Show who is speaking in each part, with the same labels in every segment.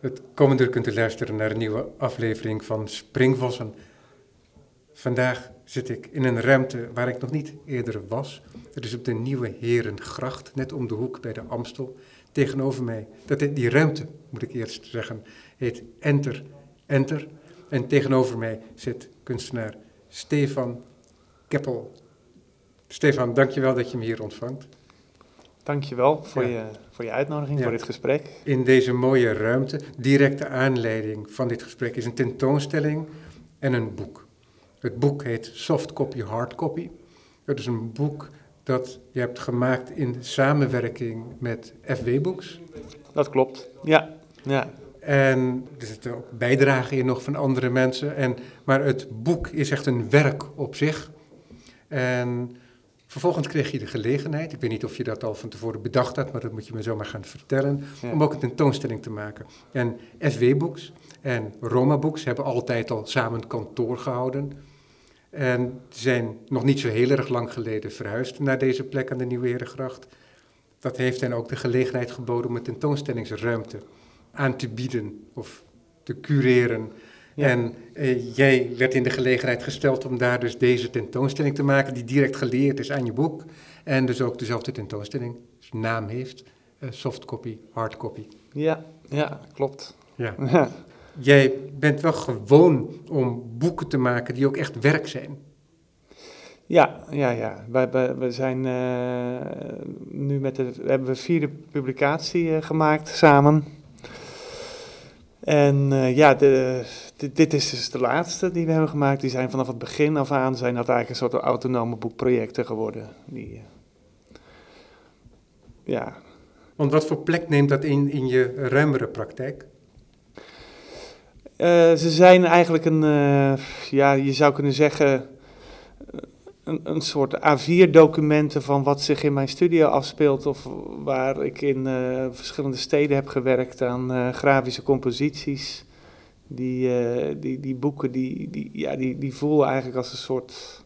Speaker 1: Het komende uur kunt u luisteren naar een nieuwe aflevering van Springvossen. Vandaag zit ik in een ruimte waar ik nog niet eerder was. Het is op de Nieuwe Herengracht, net om de hoek bij de Amstel. Tegenover mij, dat, die ruimte moet ik eerst zeggen, heet Enter Enter. En tegenover mij zit kunstenaar Stefan Keppel. Stefan, dankjewel dat je me hier ontvangt.
Speaker 2: Dankjewel voor, ja. je, voor je uitnodiging, voor dit gesprek.
Speaker 1: In deze mooie ruimte, directe aanleiding van dit gesprek, is een tentoonstelling en een boek. Het boek heet Soft Copy, Hard Copy. Het is een boek dat je hebt gemaakt in samenwerking met FW Books.
Speaker 2: Dat klopt, ja. ja.
Speaker 1: En er zitten ook bijdragen in nog van andere mensen. En, maar het boek is echt een werk op zich. En vervolgens kreeg je de gelegenheid, ik weet niet of je dat al van tevoren bedacht had, maar dat moet je me zomaar gaan vertellen, om ook een tentoonstelling te maken. En FW Books en Roma Books hebben altijd al samen kantoor gehouden. En zijn nog niet zo heel erg lang geleden verhuisd naar deze plek aan de Nieuwe Herengracht. Dat heeft hen ook de gelegenheid geboden om een tentoonstellingsruimte aan te bieden of te cureren. En eh, jij werd in de gelegenheid gesteld om daar dus deze tentoonstelling te maken, die direct geleerd is aan je boek. En dus ook dezelfde tentoonstelling, dus naam heeft, uh, soft copy, hard copy.
Speaker 2: Ja, ja, klopt.
Speaker 1: Ja. jij bent wel gewoon om boeken te maken die ook echt werk zijn.
Speaker 2: Ja, ja, ja. Wij, zijn uh, nu met de, hebben we vierde publicatie uh, gemaakt samen. En uh, ja, de, dit is dus de laatste die we hebben gemaakt. Die zijn vanaf het begin af aan zijn dat eigenlijk een soort autonome boekprojecten geworden. Die, ja.
Speaker 1: Want wat voor plek neemt dat in, in je ruimere praktijk?
Speaker 2: Uh, ze zijn eigenlijk een, ja, je zou kunnen zeggen, een, een soort A4-documenten van wat zich in mijn studio afspeelt. Of waar ik in uh, verschillende steden heb gewerkt aan grafische composities. Die, die, die boeken, die, die, ja, die, die voelen eigenlijk als een soort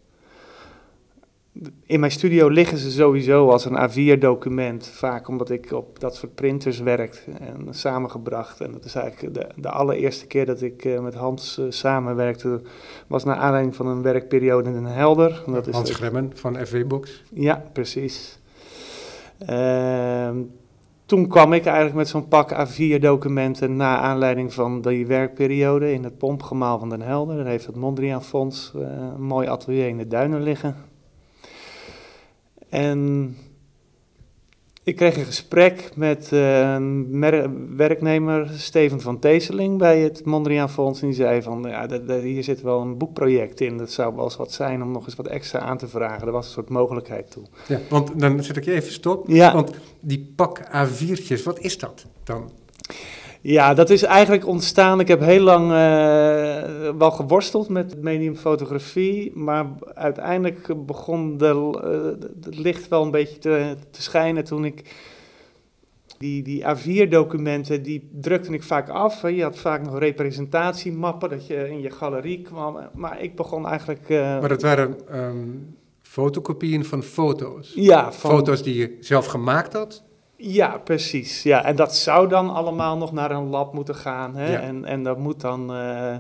Speaker 2: in mijn studio liggen ze sowieso als een A4-document, vaak omdat ik op dat soort printers werk en samengebracht. En dat is eigenlijk de, de allereerste keer dat ik uh, met Hans uh, samenwerkte, was naar aanleiding van een werkperiode in Den Helder.
Speaker 1: Dat is Hans Gremmen van FW Books.
Speaker 2: Ja, precies. Uh, toen kwam ik eigenlijk met zo'n pak A4-documenten na aanleiding van die werkperiode in het pompgemaal van Den Helder. Daar heeft het Mondriaan Fonds eh, een mooi atelier in de duinen liggen. En ik kreeg een gesprek met uh, een werknemer, Steven van Teeseling, bij het Mondriaan Fonds. En die zei van, ja, hier zit wel een boekproject in. Dat zou wel eens wat zijn om nog eens wat extra aan te vragen. Er was een soort mogelijkheid toe.
Speaker 1: Ja, want dan zet ik je even stop. Ja. Want die pak A4'tjes, wat is dat dan?
Speaker 2: Ja, dat is eigenlijk ontstaan. Ik heb heel lang uh, wel geworsteld met het medium fotografie, maar uiteindelijk begon de, uh, het licht wel een beetje te, te schijnen toen ik die, die A4-documenten, die drukte ik vaak af. Je had vaak nog representatiemappen dat je in je galerie kwam, maar ik begon eigenlijk... Uh,
Speaker 1: maar dat waren um, fotocopieën van foto's?
Speaker 2: Ja.
Speaker 1: Van, foto's die je zelf gemaakt had?
Speaker 2: Ja, precies. Ja, en dat zou dan allemaal nog naar een lab moeten gaan. Hè? En, en dat moet dan uh,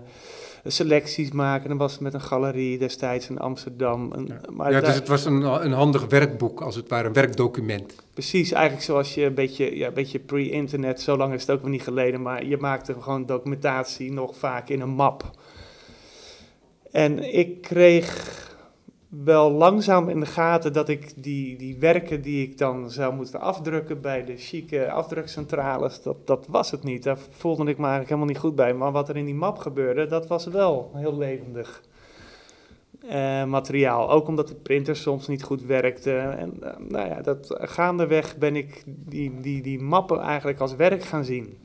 Speaker 2: selecties maken. Dat was met een galerie destijds in Amsterdam.
Speaker 1: En, ja, maar ja dus het was een, een handig werkboek, als het ware, een werkdocument.
Speaker 2: Precies, eigenlijk zoals je een beetje, ja, een beetje pre-internet, zo lang is het ook nog niet geleden, maar je maakte gewoon documentatie nog vaak in een map. En ik kreeg wel langzaam in de gaten dat ik die, die werken die ik dan zou moeten afdrukken bij de chique afdrukcentrales, dat, dat was het niet. Daar voelde ik me eigenlijk helemaal niet goed bij. Maar wat er in die map gebeurde, dat was wel heel levendig uh, materiaal. Ook omdat de printer soms niet goed werkte. En uh, nou ja, dat, gaandeweg ben ik die, die, die mappen eigenlijk als werk gaan zien.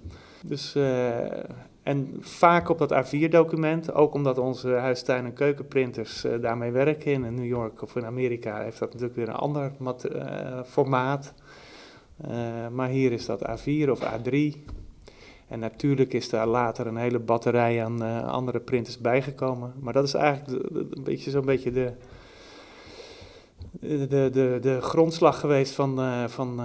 Speaker 2: Dus... Uh, en vaak op dat A4-document, ook omdat onze huistuin- en keukenprinters uh, daarmee werken. In New York of in Amerika heeft dat natuurlijk weer een ander uh, formaat. Uh, maar hier is dat A4 of A3. En natuurlijk is daar later een hele batterij aan andere printers bijgekomen. Maar dat is eigenlijk een beetje zo'n beetje de, de, de, de grondslag geweest van, van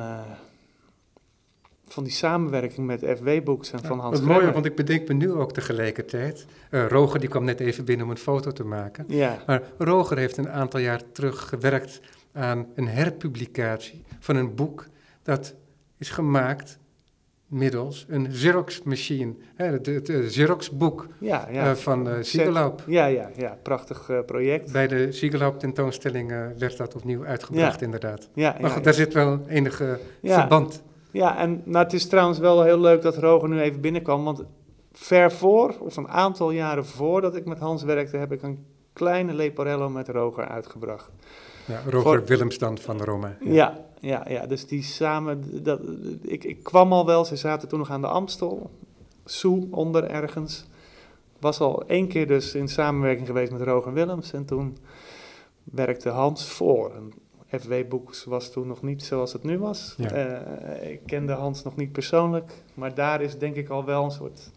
Speaker 2: van die samenwerking met FW Books en van Hans
Speaker 1: Wat mooi,
Speaker 2: Gremmer.
Speaker 1: want ik bedenk me nu ook tegelijkertijd. eh, Roger die kwam net even binnen om een foto te maken.
Speaker 2: Ja,
Speaker 1: Maar Roger heeft een aantal jaar terug gewerkt aan een herpublicatie van een boek dat is gemaakt middels een Xerox-machine. Het, het, Xerox-boek
Speaker 2: ja, ja.
Speaker 1: eh, van uh, Siegelhaup.
Speaker 2: Ja, ja, ja. Prachtig project.
Speaker 1: Bij de Siegelhaup-tentoonstelling werd dat opnieuw uitgebracht, inderdaad.
Speaker 2: Ja,
Speaker 1: Maar
Speaker 2: ja,
Speaker 1: goed, daar zit wel enige verband.
Speaker 2: Ja, en nou, het is trouwens wel heel leuk dat Roger nu even binnenkwam. Want ver voor, of een aantal jaren voordat ik met Hans werkte, heb ik een kleine Leporello met Roger uitgebracht.
Speaker 1: Ja, Roger
Speaker 2: Voor-
Speaker 1: Willems dan van Roma.
Speaker 2: Ja, ja, ja. Dus die samen, dat, ik, ik kwam al wel, ze zaten toen nog aan de Amstel, Soe onder ergens. Was al één keer dus in samenwerking geweest met Roger Willems en toen werkte Hans voor. En FW Books was toen nog niet zoals het nu was.
Speaker 1: Ja.
Speaker 2: Eh, ik kende Hans nog niet persoonlijk, maar daar is denk ik al wel een soort,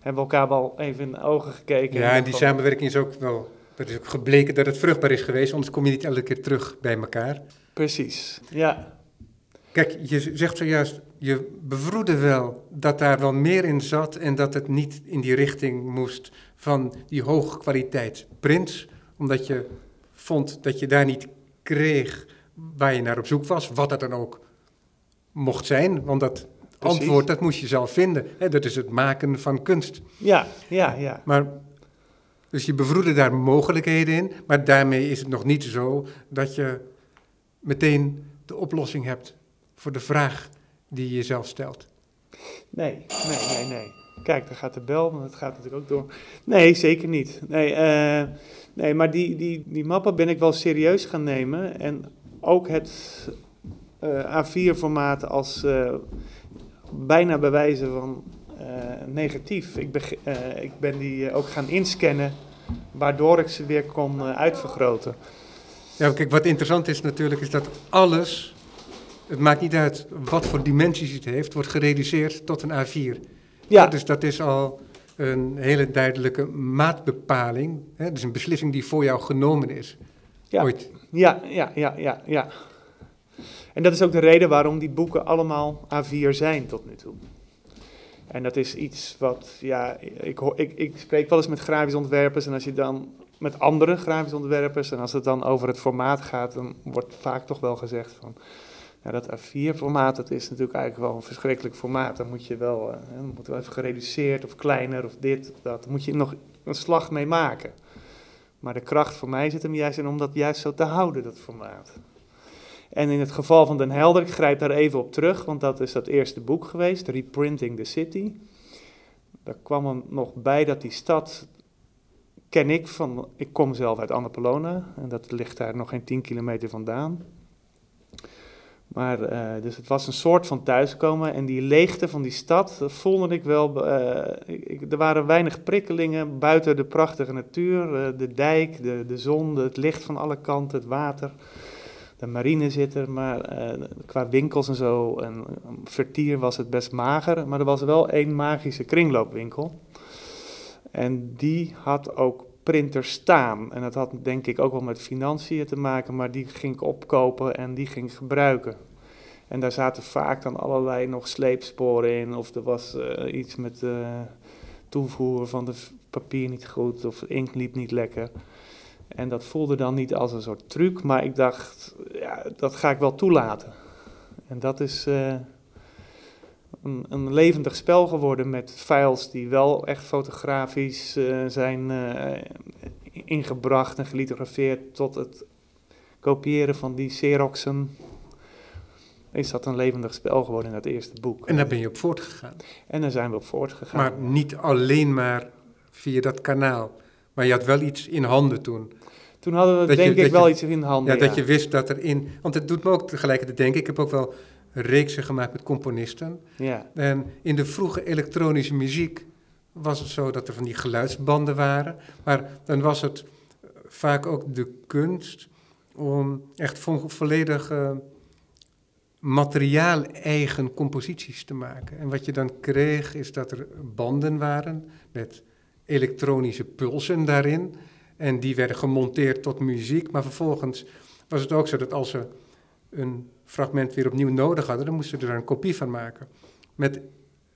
Speaker 2: hebben we elkaar wel even in de ogen gekeken.
Speaker 1: Ja, en die samenwerking is ook wel... Dat is ook gebleken dat het vruchtbaar is geweest, anders kom je niet elke keer terug bij elkaar.
Speaker 2: Precies, ja.
Speaker 1: Kijk, je zegt zojuist, je bevroedde wel dat daar wel meer in zat en dat het niet in die richting moest van die hoge kwaliteit prints, omdat je vond dat je daar niet kreeg waar je naar op zoek was, wat dat dan ook mocht zijn, want dat
Speaker 2: Precies.
Speaker 1: antwoord dat moest je zelf vinden. Hè, dat is het maken van kunst.
Speaker 2: Ja, ja, ja.
Speaker 1: Maar, dus je bevroedde daar mogelijkheden in, maar daarmee is het nog niet zo dat je meteen de oplossing hebt voor de vraag die je jezelf stelt.
Speaker 2: Nee, nee, nee, nee. Kijk, daar gaat de bel, maar dat gaat natuurlijk ook door. Nee, zeker niet. Nee, eh, nee maar die, die, die mappen ben ik wel serieus gaan nemen. En ook het eh, A4-formaat als eh, bijna bewijzen van eh, negatief. Ik, eh, ik ben die ook gaan inscannen, waardoor ik ze weer kon uitvergroten.
Speaker 1: Ja, kijk, wat interessant is natuurlijk, is dat alles, het maakt niet uit wat voor dimensies het heeft, wordt gereduceerd tot een A4.
Speaker 2: Ja,
Speaker 1: Dus dat is al een hele duidelijke maatbepaling. Hè? Dus een beslissing die voor jou genomen is.
Speaker 2: Ja.
Speaker 1: Ooit.
Speaker 2: Ja, ja, ja, ja, ja. En dat is ook de reden waarom die boeken allemaal A4 zijn tot nu toe. En dat is iets wat, ja, ik, ik, ik spreek wel eens met grafisch ontwerpers en als je dan met andere grafisch ontwerpers en als het dan over het formaat gaat, dan wordt vaak toch wel gezegd van, ja, dat A4-formaat, dat is natuurlijk eigenlijk wel een verschrikkelijk formaat. Dan moet je wel, eh, hè, dan wel even gereduceerd of kleiner of dit of dat. Moet je nog een slag mee maken. Maar de kracht voor mij zit hem juist in om dat juist zo te houden, dat formaat. En in het geval van Den Helder, ik grijp daar even op terug, want dat is dat eerste boek geweest, Reprinting the City. Daar kwam er nog bij dat die stad, ken ik van, ik kom zelf uit Annapolona, en dat ligt daar nog geen 10 kilometer vandaan. Maar, eh, dus het was een soort van thuiskomen en die leegte van die stad, dat voelde ik wel, eh, er waren weinig prikkelingen buiten de prachtige natuur, eh, de dijk, de, de zon, het licht van alle kanten, het water. De marine zit er, maar qua winkels en zo, en vertier was het best mager. Maar er was wel één magische kringloopwinkel. En die had ook printers staan. En dat had denk ik ook wel met financiën te maken, maar die ging ik opkopen en die ging ik gebruiken. En daar zaten vaak dan allerlei nog sleepsporen in, of er was eh, iets met eh toevoer van de papier niet goed, of de inkt liep niet lekker. En dat voelde dan niet als een soort truc, maar ik dacht, ja, dat ga ik wel toelaten. En dat is eh, een, een levendig spel geworden met files die wel echt fotografisch eh, zijn eh, ingebracht en gelithografeerd tot het kopiëren van die Xeroxen. Is dat een levendig spel geworden in dat eerste boek.
Speaker 1: En daar ben je op voortgegaan.
Speaker 2: En daar zijn we op voortgegaan.
Speaker 1: Maar niet alleen maar via dat kanaal. Maar je had wel iets in handen toen.
Speaker 2: Toen hadden we
Speaker 1: Dat je-
Speaker 2: denk ik wel
Speaker 1: je-
Speaker 2: iets in handen.
Speaker 1: Ja, dat je wist dat er in... Want het doet me ook tegelijkertijd denken... Ik heb ook wel reeksen gemaakt met componisten.
Speaker 2: Ja,
Speaker 1: En in de vroege elektronische muziek was het zo dat er van die geluidsbanden waren. Maar dan was het eh, vaak ook de kunst om echt vo- volledig eh, materiaal-eigen composities te maken. En wat je dan kreeg is dat er banden waren met elektronische pulsen daarin. En die werden gemonteerd tot muziek. Maar vervolgens was het ook zo dat als ze een fragment weer opnieuw nodig hadden, dan moesten ze er een kopie van maken. met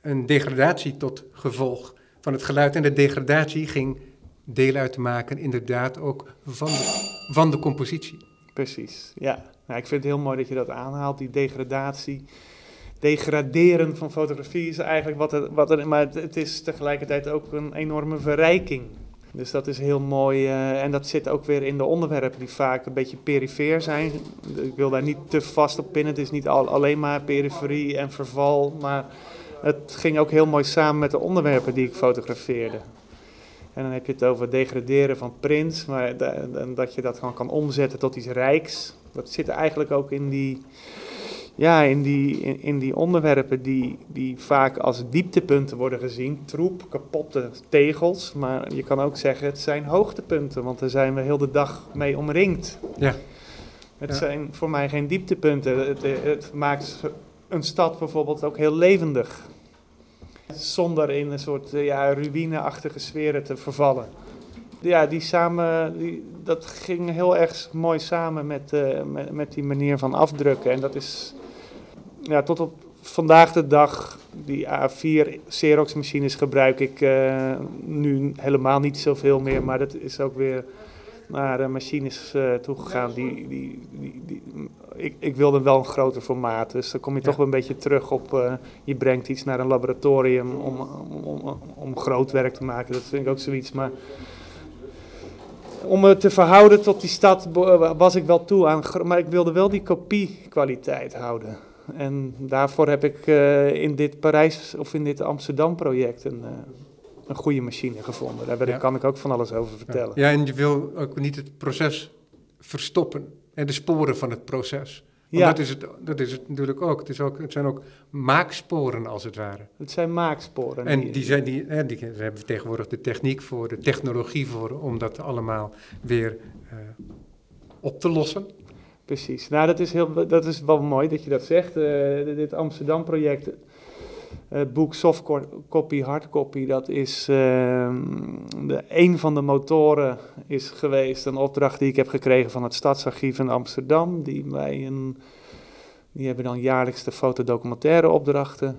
Speaker 1: een degradatie tot gevolg van het geluid. En de degradatie ging deel uitmaken, inderdaad, ook van de, van de compositie.
Speaker 2: Precies, ja. Nou, ik vind het heel mooi dat je dat aanhaalt, die degradatie. Degraderen van fotografie is eigenlijk wat wat het maar het is tegelijkertijd ook een enorme verrijking. Dus dat is heel mooi. Uh, en dat zit ook weer in de onderwerpen die vaak een beetje perifeer zijn. Ik wil daar niet te vast op pinnen. Het is niet al, alleen maar periferie en verval. Maar het ging ook heel mooi samen met de onderwerpen die ik fotografeerde. En dan heb je het over degraderen van prints, maar dat je dat gewoon kan omzetten tot iets rijks. Dat zit eigenlijk ook in die, ja, in die, in, in, die onderwerpen die, die vaak als dieptepunten worden gezien. Troep, kapotte tegels. Maar je kan ook zeggen, het zijn hoogtepunten, want daar zijn we heel de dag mee omringd.
Speaker 1: Ja.
Speaker 2: Het zijn voor mij geen dieptepunten. Het, het maakt een stad bijvoorbeeld ook heel levendig. Zonder in een soort ja, ruïneachtige sferen te vervallen. Ja, die samen, die, dat ging heel erg mooi samen met, uh, met, met, die manier van afdrukken. En dat is ja, tot op vandaag de dag, die A4 Xerox machines gebruik ik uh, nu helemaal niet zoveel meer. Maar dat is ook weer naar uh, machines uh, toegegaan. Die, die, die, die, ik, ik wilde wel een groter formaat. Dus dan kom je ja. toch wel een beetje terug op. Uh, je brengt iets naar een laboratorium om, om, om, om groot werk te maken. Dat vind ik ook zoiets. Maar om me te verhouden tot die stad was ik wel toe aan. Maar ik wilde wel die kopiekwaliteit houden. En daarvoor heb ik in dit Parijs of in dit Amsterdam project een een goede machine gevonden. Daar ja. kan ik ook van alles over vertellen.
Speaker 1: Ja, en je wil ook niet het proces verstoppen en de sporen van het proces. Want ja. dat, is het, dat is het natuurlijk ook. Het, is ook. het zijn ook maaksporen, als het ware.
Speaker 2: Het zijn maaksporen.
Speaker 1: En die, zijn, die, hè, die, daar hebben we tegenwoordig de techniek voor, de technologie voor, om dat allemaal weer uh, op te lossen.
Speaker 2: Precies. Nou, dat is, heel, dat is wel mooi dat je dat zegt. Uh, dit Amsterdam-project het boek softcopy, hardcopy, dat is uh, de, een van de motoren is geweest. Een opdracht die ik heb gekregen van het Stadsarchief in Amsterdam. Die, wij een, die hebben dan jaarlijks de fotodocumentaire opdrachten.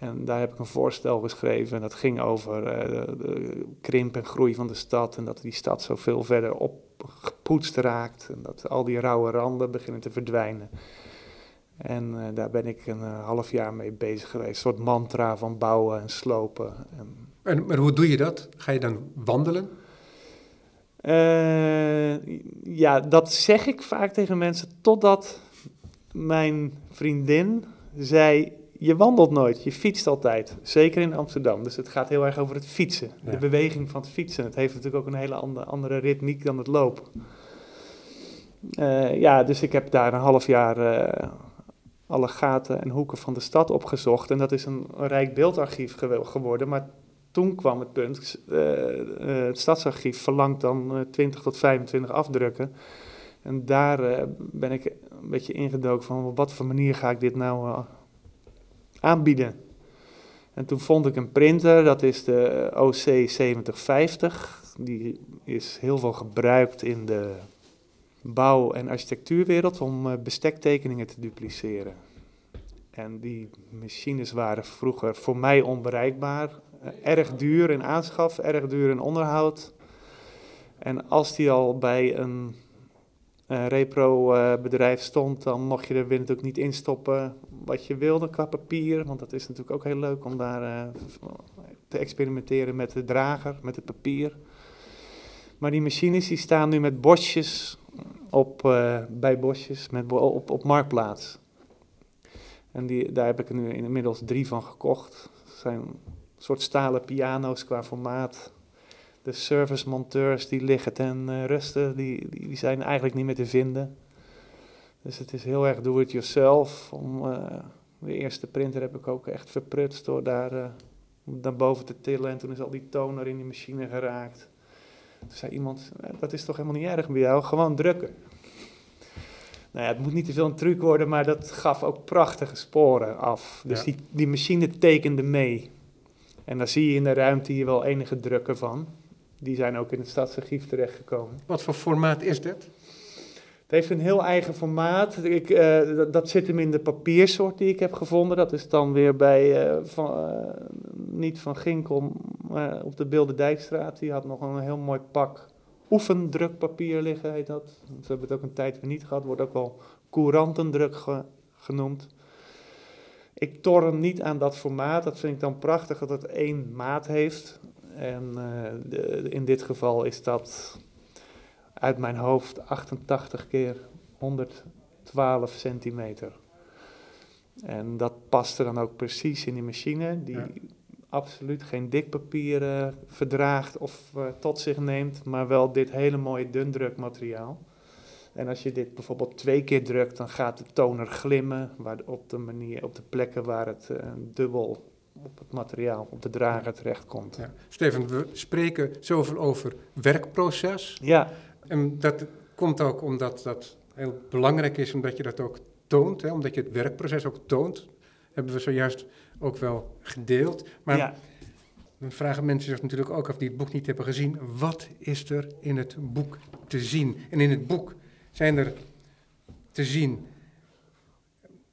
Speaker 2: En daar heb ik een voorstel geschreven. En dat ging over uh, de, de, krimp en groei van de stad. En dat die stad zoveel verder opgepoetst raakt. En dat al die rauwe randen beginnen te verdwijnen. En uh, daar ben ik een uh, half jaar mee bezig geweest. Een soort mantra van bouwen en slopen. En,
Speaker 1: en maar hoe doe je dat? Ga je dan wandelen?
Speaker 2: Uh, ja, dat zeg ik vaak tegen mensen totdat mijn vriendin zei: Je wandelt nooit, je fietst altijd. Zeker in Amsterdam. Dus het gaat heel erg over het fietsen. Ja. De beweging van het fietsen. Het heeft natuurlijk ook een hele andere, andere ritmiek dan het lopen. ja, dus ik heb daar een half jaar alle gaten en hoeken van de stad opgezocht. En dat is een, een rijk beeldarchief geworden. Maar toen kwam het punt, uh, uh, het stadsarchief verlangt dan uh, 20 tot 25 afdrukken. En daar eh, ben ik een beetje ingedoken van op wat voor manier ga ik dit nou aanbieden. En toen vond ik een printer, dat is de OC 7050. Die is heel veel gebruikt in de bouw- en architectuurwereld om uh, bestektekeningen te dupliceren. En die machines waren vroeger voor mij onbereikbaar. Uh, erg duur in aanschaf, erg duur in onderhoud. En als die al bij een uh, repro-bedrijf stond, dan mocht je er weer natuurlijk niet instoppen wat je wilde qua papier. Want dat is natuurlijk ook heel leuk om daar te experimenteren met de drager, met het papier. Maar die machines die staan nu met bosjes op, uh, bij bosjes met, op, op Marktplaats. En die, daar heb ik er nu inmiddels drie van gekocht. Het zijn soort stalen piano's qua formaat. De servicemonteurs die liggen ten uh, rusten, die, die, zijn eigenlijk niet meer te vinden. Dus het is heel erg do-it-yourself. Om, uh, de eerste printer heb ik ook echt verprutst door daar uh, naar boven te tillen. En toen is al die toner in die machine geraakt. Toen zei iemand, eh, dat is toch helemaal niet erg bij jou, gewoon drukken. Nou ja, het moet niet te veel een truc worden, maar dat gaf ook prachtige sporen af. Dus ja. die, die machine tekende mee. En dan zie je in de ruimte hier wel enige drukken van. Die zijn ook in het stadsarchief terechtgekomen.
Speaker 1: Wat voor formaat is dit?
Speaker 2: Het heeft een heel eigen formaat. Ik, eh, dat, zit hem in de papiersoort die ik heb gevonden. Dat is dan weer bij, eh, van, eh, niet van Ginkel, maar op de Bilderdijkstraat. Die had nog een heel mooi pak oefendrukpapier liggen, heet dat. Ze hebben het ook een tijd weer niet gehad. Wordt ook wel courantendruk ge- genoemd. Ik torn niet aan dat formaat. Dat vind ik dan prachtig dat het één maat heeft. En de- in dit geval is dat uit mijn hoofd 88 keer 112 centimeter. En dat past er dan ook precies in die machine, die
Speaker 1: Ja.
Speaker 2: absoluut geen dik papier verdraagt of eh, tot zich neemt, maar wel dit hele mooie dundrukmateriaal. En als je dit bijvoorbeeld twee keer drukt, dan gaat de toner glimmen waar, op, de manier, op de plekken waar het eh, dubbel op het materiaal, op de drager terechtkomt.
Speaker 1: Ja. Steven, we spreken zoveel over werkproces.
Speaker 2: Ja,
Speaker 1: En dat komt ook omdat dat heel belangrijk is, omdat je dat ook toont, hè, omdat je het werkproces ook toont. Hebben we zojuist ook wel gedeeld. Maar
Speaker 2: ja.
Speaker 1: dan vragen mensen zich natuurlijk ook af die het boek niet hebben gezien, wat is er in het boek te zien? En in het boek zijn er te zien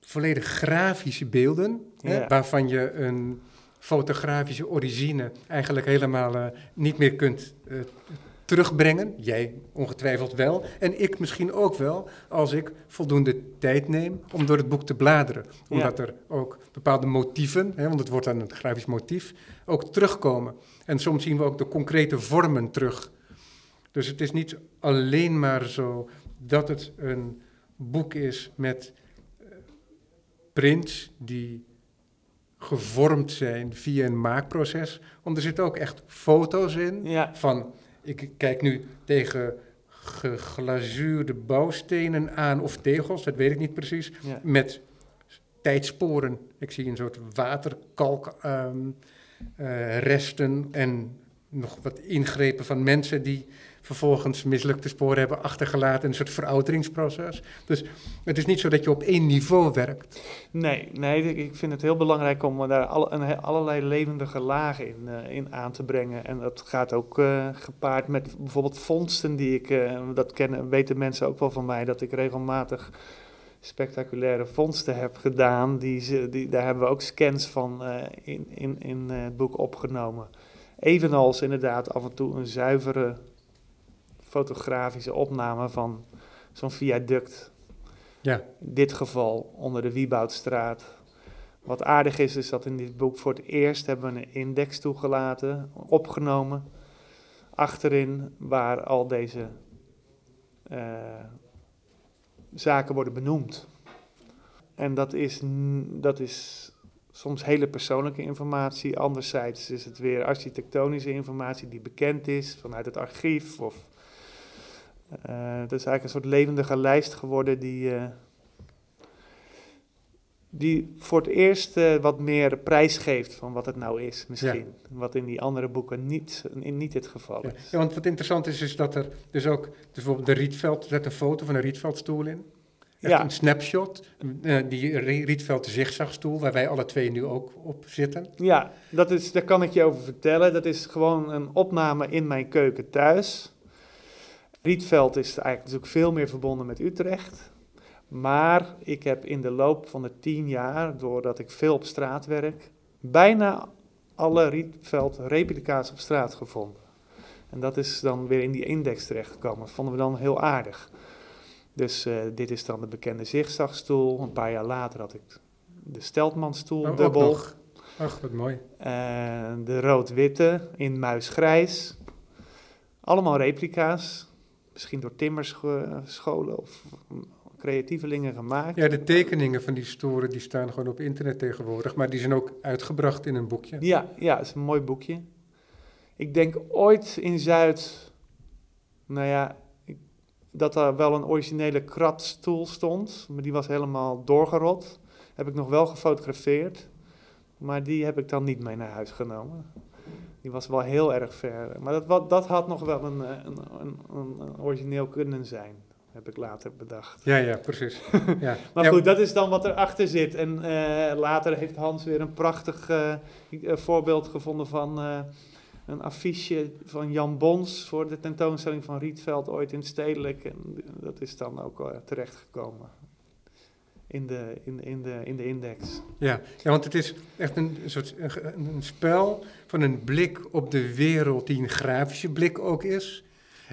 Speaker 1: volledig grafische beelden, hè, waarvan je een fotografische origine eigenlijk helemaal eh, niet meer kunt eh, terugbrengen. Jij ongetwijfeld wel. En ik misschien ook wel, als ik voldoende tijd neem om door het boek te bladeren. Omdat er ook bepaalde motieven, hè, want het wordt dan een grafisch motief, ook terugkomen. En soms zien we ook de concrete vormen terug. Dus het is niet alleen maar zo dat het een boek is met eh, prints die gevormd zijn via een maakproces. Want er zitten ook echt foto's in
Speaker 2: Ja,
Speaker 1: van, ik kijk nu tegen geglazuurde bouwstenen aan of tegels, dat weet ik niet precies,
Speaker 2: ja.
Speaker 1: met tijdsporen. Ik zie een soort waterkalk ehm, eh, en nog wat ingrepen van mensen die vervolgens mislukte sporen hebben achtergelaten, een soort verouderingsproces. Dus het is niet zo dat je op één niveau werkt.
Speaker 2: Nee, nee, ik- vind het heel belangrijk om daar een, allerlei levendige lagen in, eh, in aan te brengen. En dat gaat ook eh, gepaard met bijvoorbeeld vondsten die ik, eh, dat kennen, weten mensen ook wel van mij, dat ik regelmatig spectaculaire vondsten heb gedaan. Die ze, die, daar hebben we ook scans van in, in, in het boek opgenomen. Evenals inderdaad af en toe een zuivere fotografische opname van zo'n viaduct
Speaker 1: Ja,
Speaker 2: in dit geval onder de Wieboudstraat. Wat aardig is, is dat in dit boek voor het eerst hebben we een index toegelaten, opgenomen. Achterin waar al deze eh, zaken worden benoemd. En dat is, dat is soms hele persoonlijke informatie. Anderzijds is het weer architectonische informatie die bekend is vanuit het archief. Of, het is eigenlijk een soort levendige lijst geworden die, eh, die voor het eerst eh, wat meer prijs geeft van wat het nou is, misschien. Wat in die andere boeken niet, in niet het geval
Speaker 1: ja.
Speaker 2: is.
Speaker 1: Ja, want wat interessant is, is dat er dus ook, dus bijvoorbeeld de Rietveld, er zet een foto van een Rietveldstoel in. Echt
Speaker 2: Ja.
Speaker 1: een snapshot, eh, die Rie- Rietveld zigzagstoel, waar wij alle twee nu ook op zitten.
Speaker 2: Ja, dat is, daar kan ik je over vertellen. Dat is gewoon een opname in mijn keuken thuis. Rietveld is eigenlijk natuurlijk veel meer verbonden met Utrecht. Maar ik heb in de loop van de tien jaar, doordat ik veel op straat werk, bijna alle Rietveld-replica's op straat gevonden. En dat is dan weer in die index terechtgekomen. Dat vonden we dan heel aardig. Dus eh, dit is dan de bekende zigzagstoel. Een paar jaar later had ik de Steltmanstoel
Speaker 1: Oh,
Speaker 2: dubbel.
Speaker 1: Ach, wat mooi.
Speaker 2: Eh, de rood-witte in muisgrijs. Allemaal replica's. Misschien door timmerscholen of creatievelingen gemaakt.
Speaker 1: Ja, de tekeningen van die storen die staan gewoon op internet tegenwoordig, maar die zijn ook uitgebracht in een boekje.
Speaker 2: Ja, ja, het is een mooi boekje. Ik denk ooit in Zuid, nou ja, ik- dat er wel een originele kratstoel stond, maar die was helemaal doorgerot. Heb ik nog wel gefotografeerd, maar die heb ik dan niet mee naar huis genomen. Die was wel heel erg ver. Maar dat, wat, dat had nog wel een, eh, een, een, een, origineel kunnen zijn, heb ik later bedacht.
Speaker 1: Ja, ja, precies. Ja.
Speaker 2: Maar goed, dat is dan wat erachter zit. En eh, later heeft Hans weer een prachtig eh, voorbeeld gevonden van een affiche van Jan Bons voor de tentoonstelling van Rietveld ooit in Stedelijk. En dat is dan ook terechtgekomen in de, in, in, de, in de index.
Speaker 1: Ja, ja, want het is echt een soort een, spel van een blik op de wereld die een grafische blik ook is.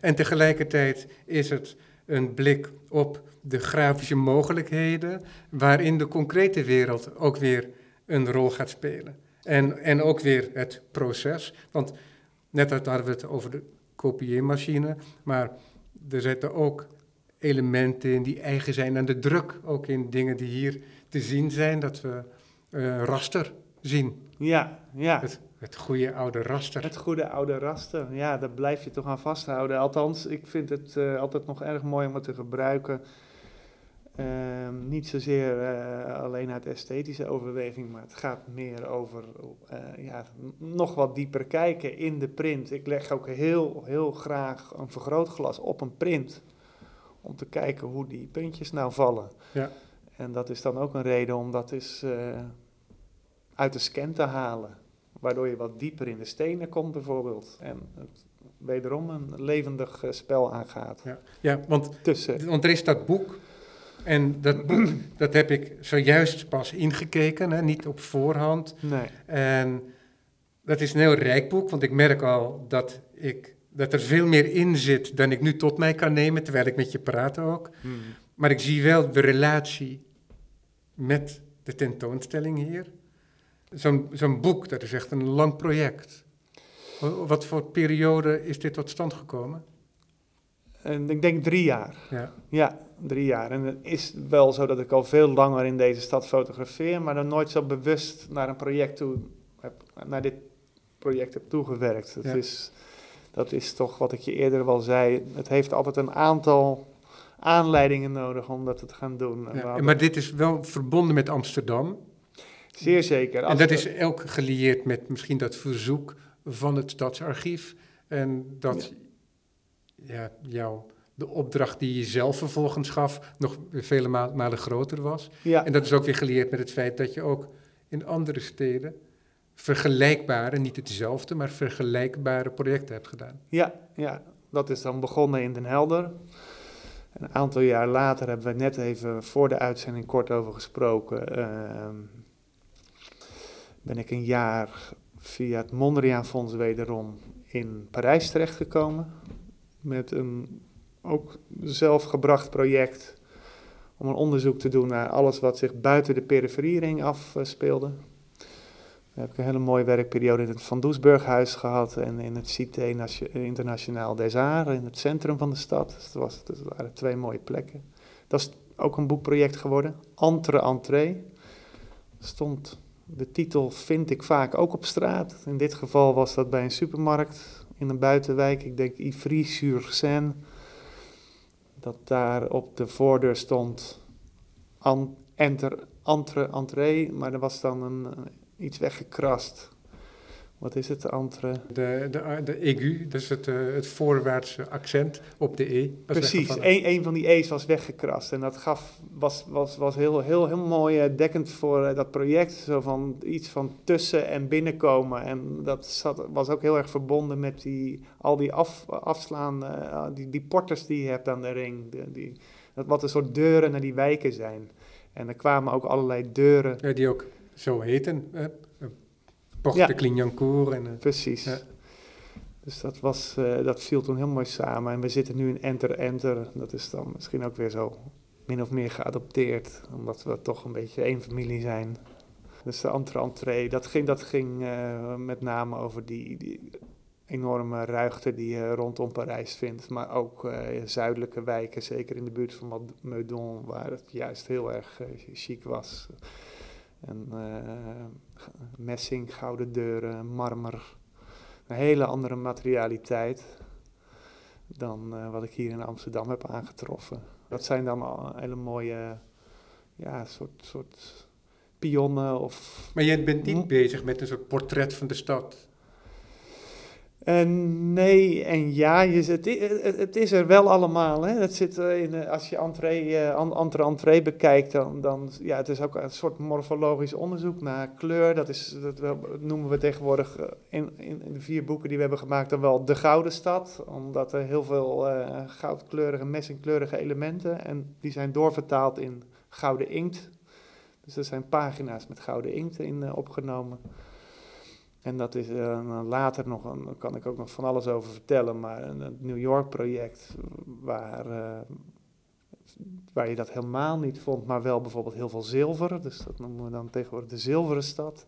Speaker 1: En tegelijkertijd is het een blik op de grafische mogelijkheden, waarin de concrete wereld ook weer een rol gaat spelen. En, en ook weer het proces. Want net hadden we het over de kopieermachine, maar er zitten ook elementen in die eigen zijn aan de druk. Ook in dingen die hier te zien zijn, dat we uh, raster zien.
Speaker 2: Ja, ja.
Speaker 1: Het, het goede oude raster.
Speaker 2: Het goede oude raster, ja, daar blijf je toch aan vasthouden. Althans, ik vind het uh, altijd nog erg mooi om het te gebruiken. Uh, niet zozeer uh, alleen uit esthetische overweging, maar het gaat meer over ja, nog wat dieper kijken in de print. Ik leg ook heel, heel graag een vergrootglas op een print om te kijken hoe die puntjes nou vallen.
Speaker 1: Ja.
Speaker 2: En dat is dan ook een reden om dat eens uh, uit de scan te halen. Waardoor je wat dieper in de stenen komt bijvoorbeeld. En het wederom een levendig uh, spel aangaat.
Speaker 1: Ja, ja want, Tussen. want er is dat boek. En dat boek, dat heb ik zojuist pas ingekeken, hè, niet op voorhand.
Speaker 2: Nee.
Speaker 1: En dat is een heel rijk boek, want ik merk al dat ik dat er veel meer in zit dan ik nu tot mij kan nemen, terwijl ik met je praat ook.
Speaker 2: Hmm.
Speaker 1: Maar ik zie wel de relatie met de tentoonstelling hier. Zo'n zo'n boek, dat is echt een lang project. Wat voor periode is dit tot stand gekomen?
Speaker 2: En ik denk drie jaar.
Speaker 1: Ja.
Speaker 2: ja, drie jaar. En het is wel zo dat ik al veel langer in deze stad fotografeer, maar dan nooit zo bewust naar een project toe heb, naar dit project heb toegewerkt. Het is dat is toch wat ik je eerder wel zei. Het heeft altijd een aantal aanleidingen nodig om dat te gaan doen.
Speaker 1: Ja, maar dit is wel verbonden met Amsterdam.
Speaker 2: Zeer zeker.
Speaker 1: En dat is ook gelieerd met misschien dat verzoek van het Stadsarchief. En dat ja. ja jou, de opdracht die je zelf vervolgens gaf nog vele malen groter was.
Speaker 2: Ja.
Speaker 1: En dat is ook weer gelieerd met het feit dat je ook in andere steden vergelijkbare, niet hetzelfde, maar vergelijkbare projecten hebt gedaan.
Speaker 2: Ja, ja, dat is dan begonnen in Den Helder. Een aantal jaar later hebben we net even voor de uitzending kort over gesproken. Uh, ben ik een jaar via het Mondriaan Fonds wederom in Parijs terechtgekomen. Met een ook zelfgebracht project om een onderzoek te doen naar alles wat zich buiten de periferiering afspeelde. Heb ik een hele mooie werkperiode in het Van Doesburghuis gehad en in het Cité Internationaal des Arts in het centrum van de stad. Dus dat, was, dat waren twee mooie plekken. Dat is ook een boekproject geworden. Entre Entree. Stond, de titel vind ik vaak ook op straat. In dit geval was dat bij een supermarkt in een buitenwijk. Ik denk Ivry-sur-Seine. Dat daar op de voordeur stond enter, entre, entree. Maar er was dan een iets weggekrast. Wat is het, andere?
Speaker 1: De, de, de aigu, dus het, uh, het voorwaartse accent op de E.
Speaker 2: Precies, een, een van die E's was weggekrast. En dat gaf, was, was, was heel, heel, heel mooi uh, dekkend voor uh, dat project. Zo van iets van tussen en binnenkomen. En dat zat, was ook heel erg verbonden met die, al die af, afslaan, die, die porters die je hebt aan de ring. De, die, dat wat een soort deuren naar die wijken zijn. En er kwamen ook allerlei deuren.
Speaker 1: Ja, die ook zo heten. Porte ja. Clignancourt. En, uh,
Speaker 2: Precies. Ja. Dus dat, was, uh, dat viel toen heel mooi samen. En we zitten nu in Enter Enter. Dat is dan misschien ook weer zo min of meer geadopteerd. Omdat we toch een beetje één familie zijn. Dus de entre entree, dat ging, dat ging uh, met name over die, die enorme ruigte die je rondom Parijs vindt. Maar ook uh, zuidelijke wijken, zeker in de buurt van Meudon, waar het juist heel erg chic was. En uh, messing, gouden deuren, marmer. Een hele andere materialiteit dan uh, wat ik hier in Amsterdam heb aangetroffen. Dat zijn dan hele mooie, ja, soort, soort pionnen of...
Speaker 1: Maar je bent niet bezig met een soort portret van de stad?
Speaker 2: En nee en ja, je, het, het, is er wel allemaal. Hè. Zit eh, in, eh, als je entree, uh, entre entree bekijkt, dan, dan ja, het is ook een soort morfologisch onderzoek naar kleur. Dat, is, dat noemen we tegenwoordig in, in, in, de vier boeken die we hebben gemaakt dan wel de Gouden Stad. Omdat er heel veel uh, goudkleurige, messingkleurige elementen en die zijn doorvertaald in gouden inkt. Dus er zijn pagina's met gouden inkt in opgenomen. En dat is uh, later nog, een, kan ik ook nog van alles over vertellen, maar een, New York project waar, uh, waar je dat helemaal niet vond, maar wel bijvoorbeeld heel veel zilver. Dus dat noemen we dan tegenwoordig de zilveren stad.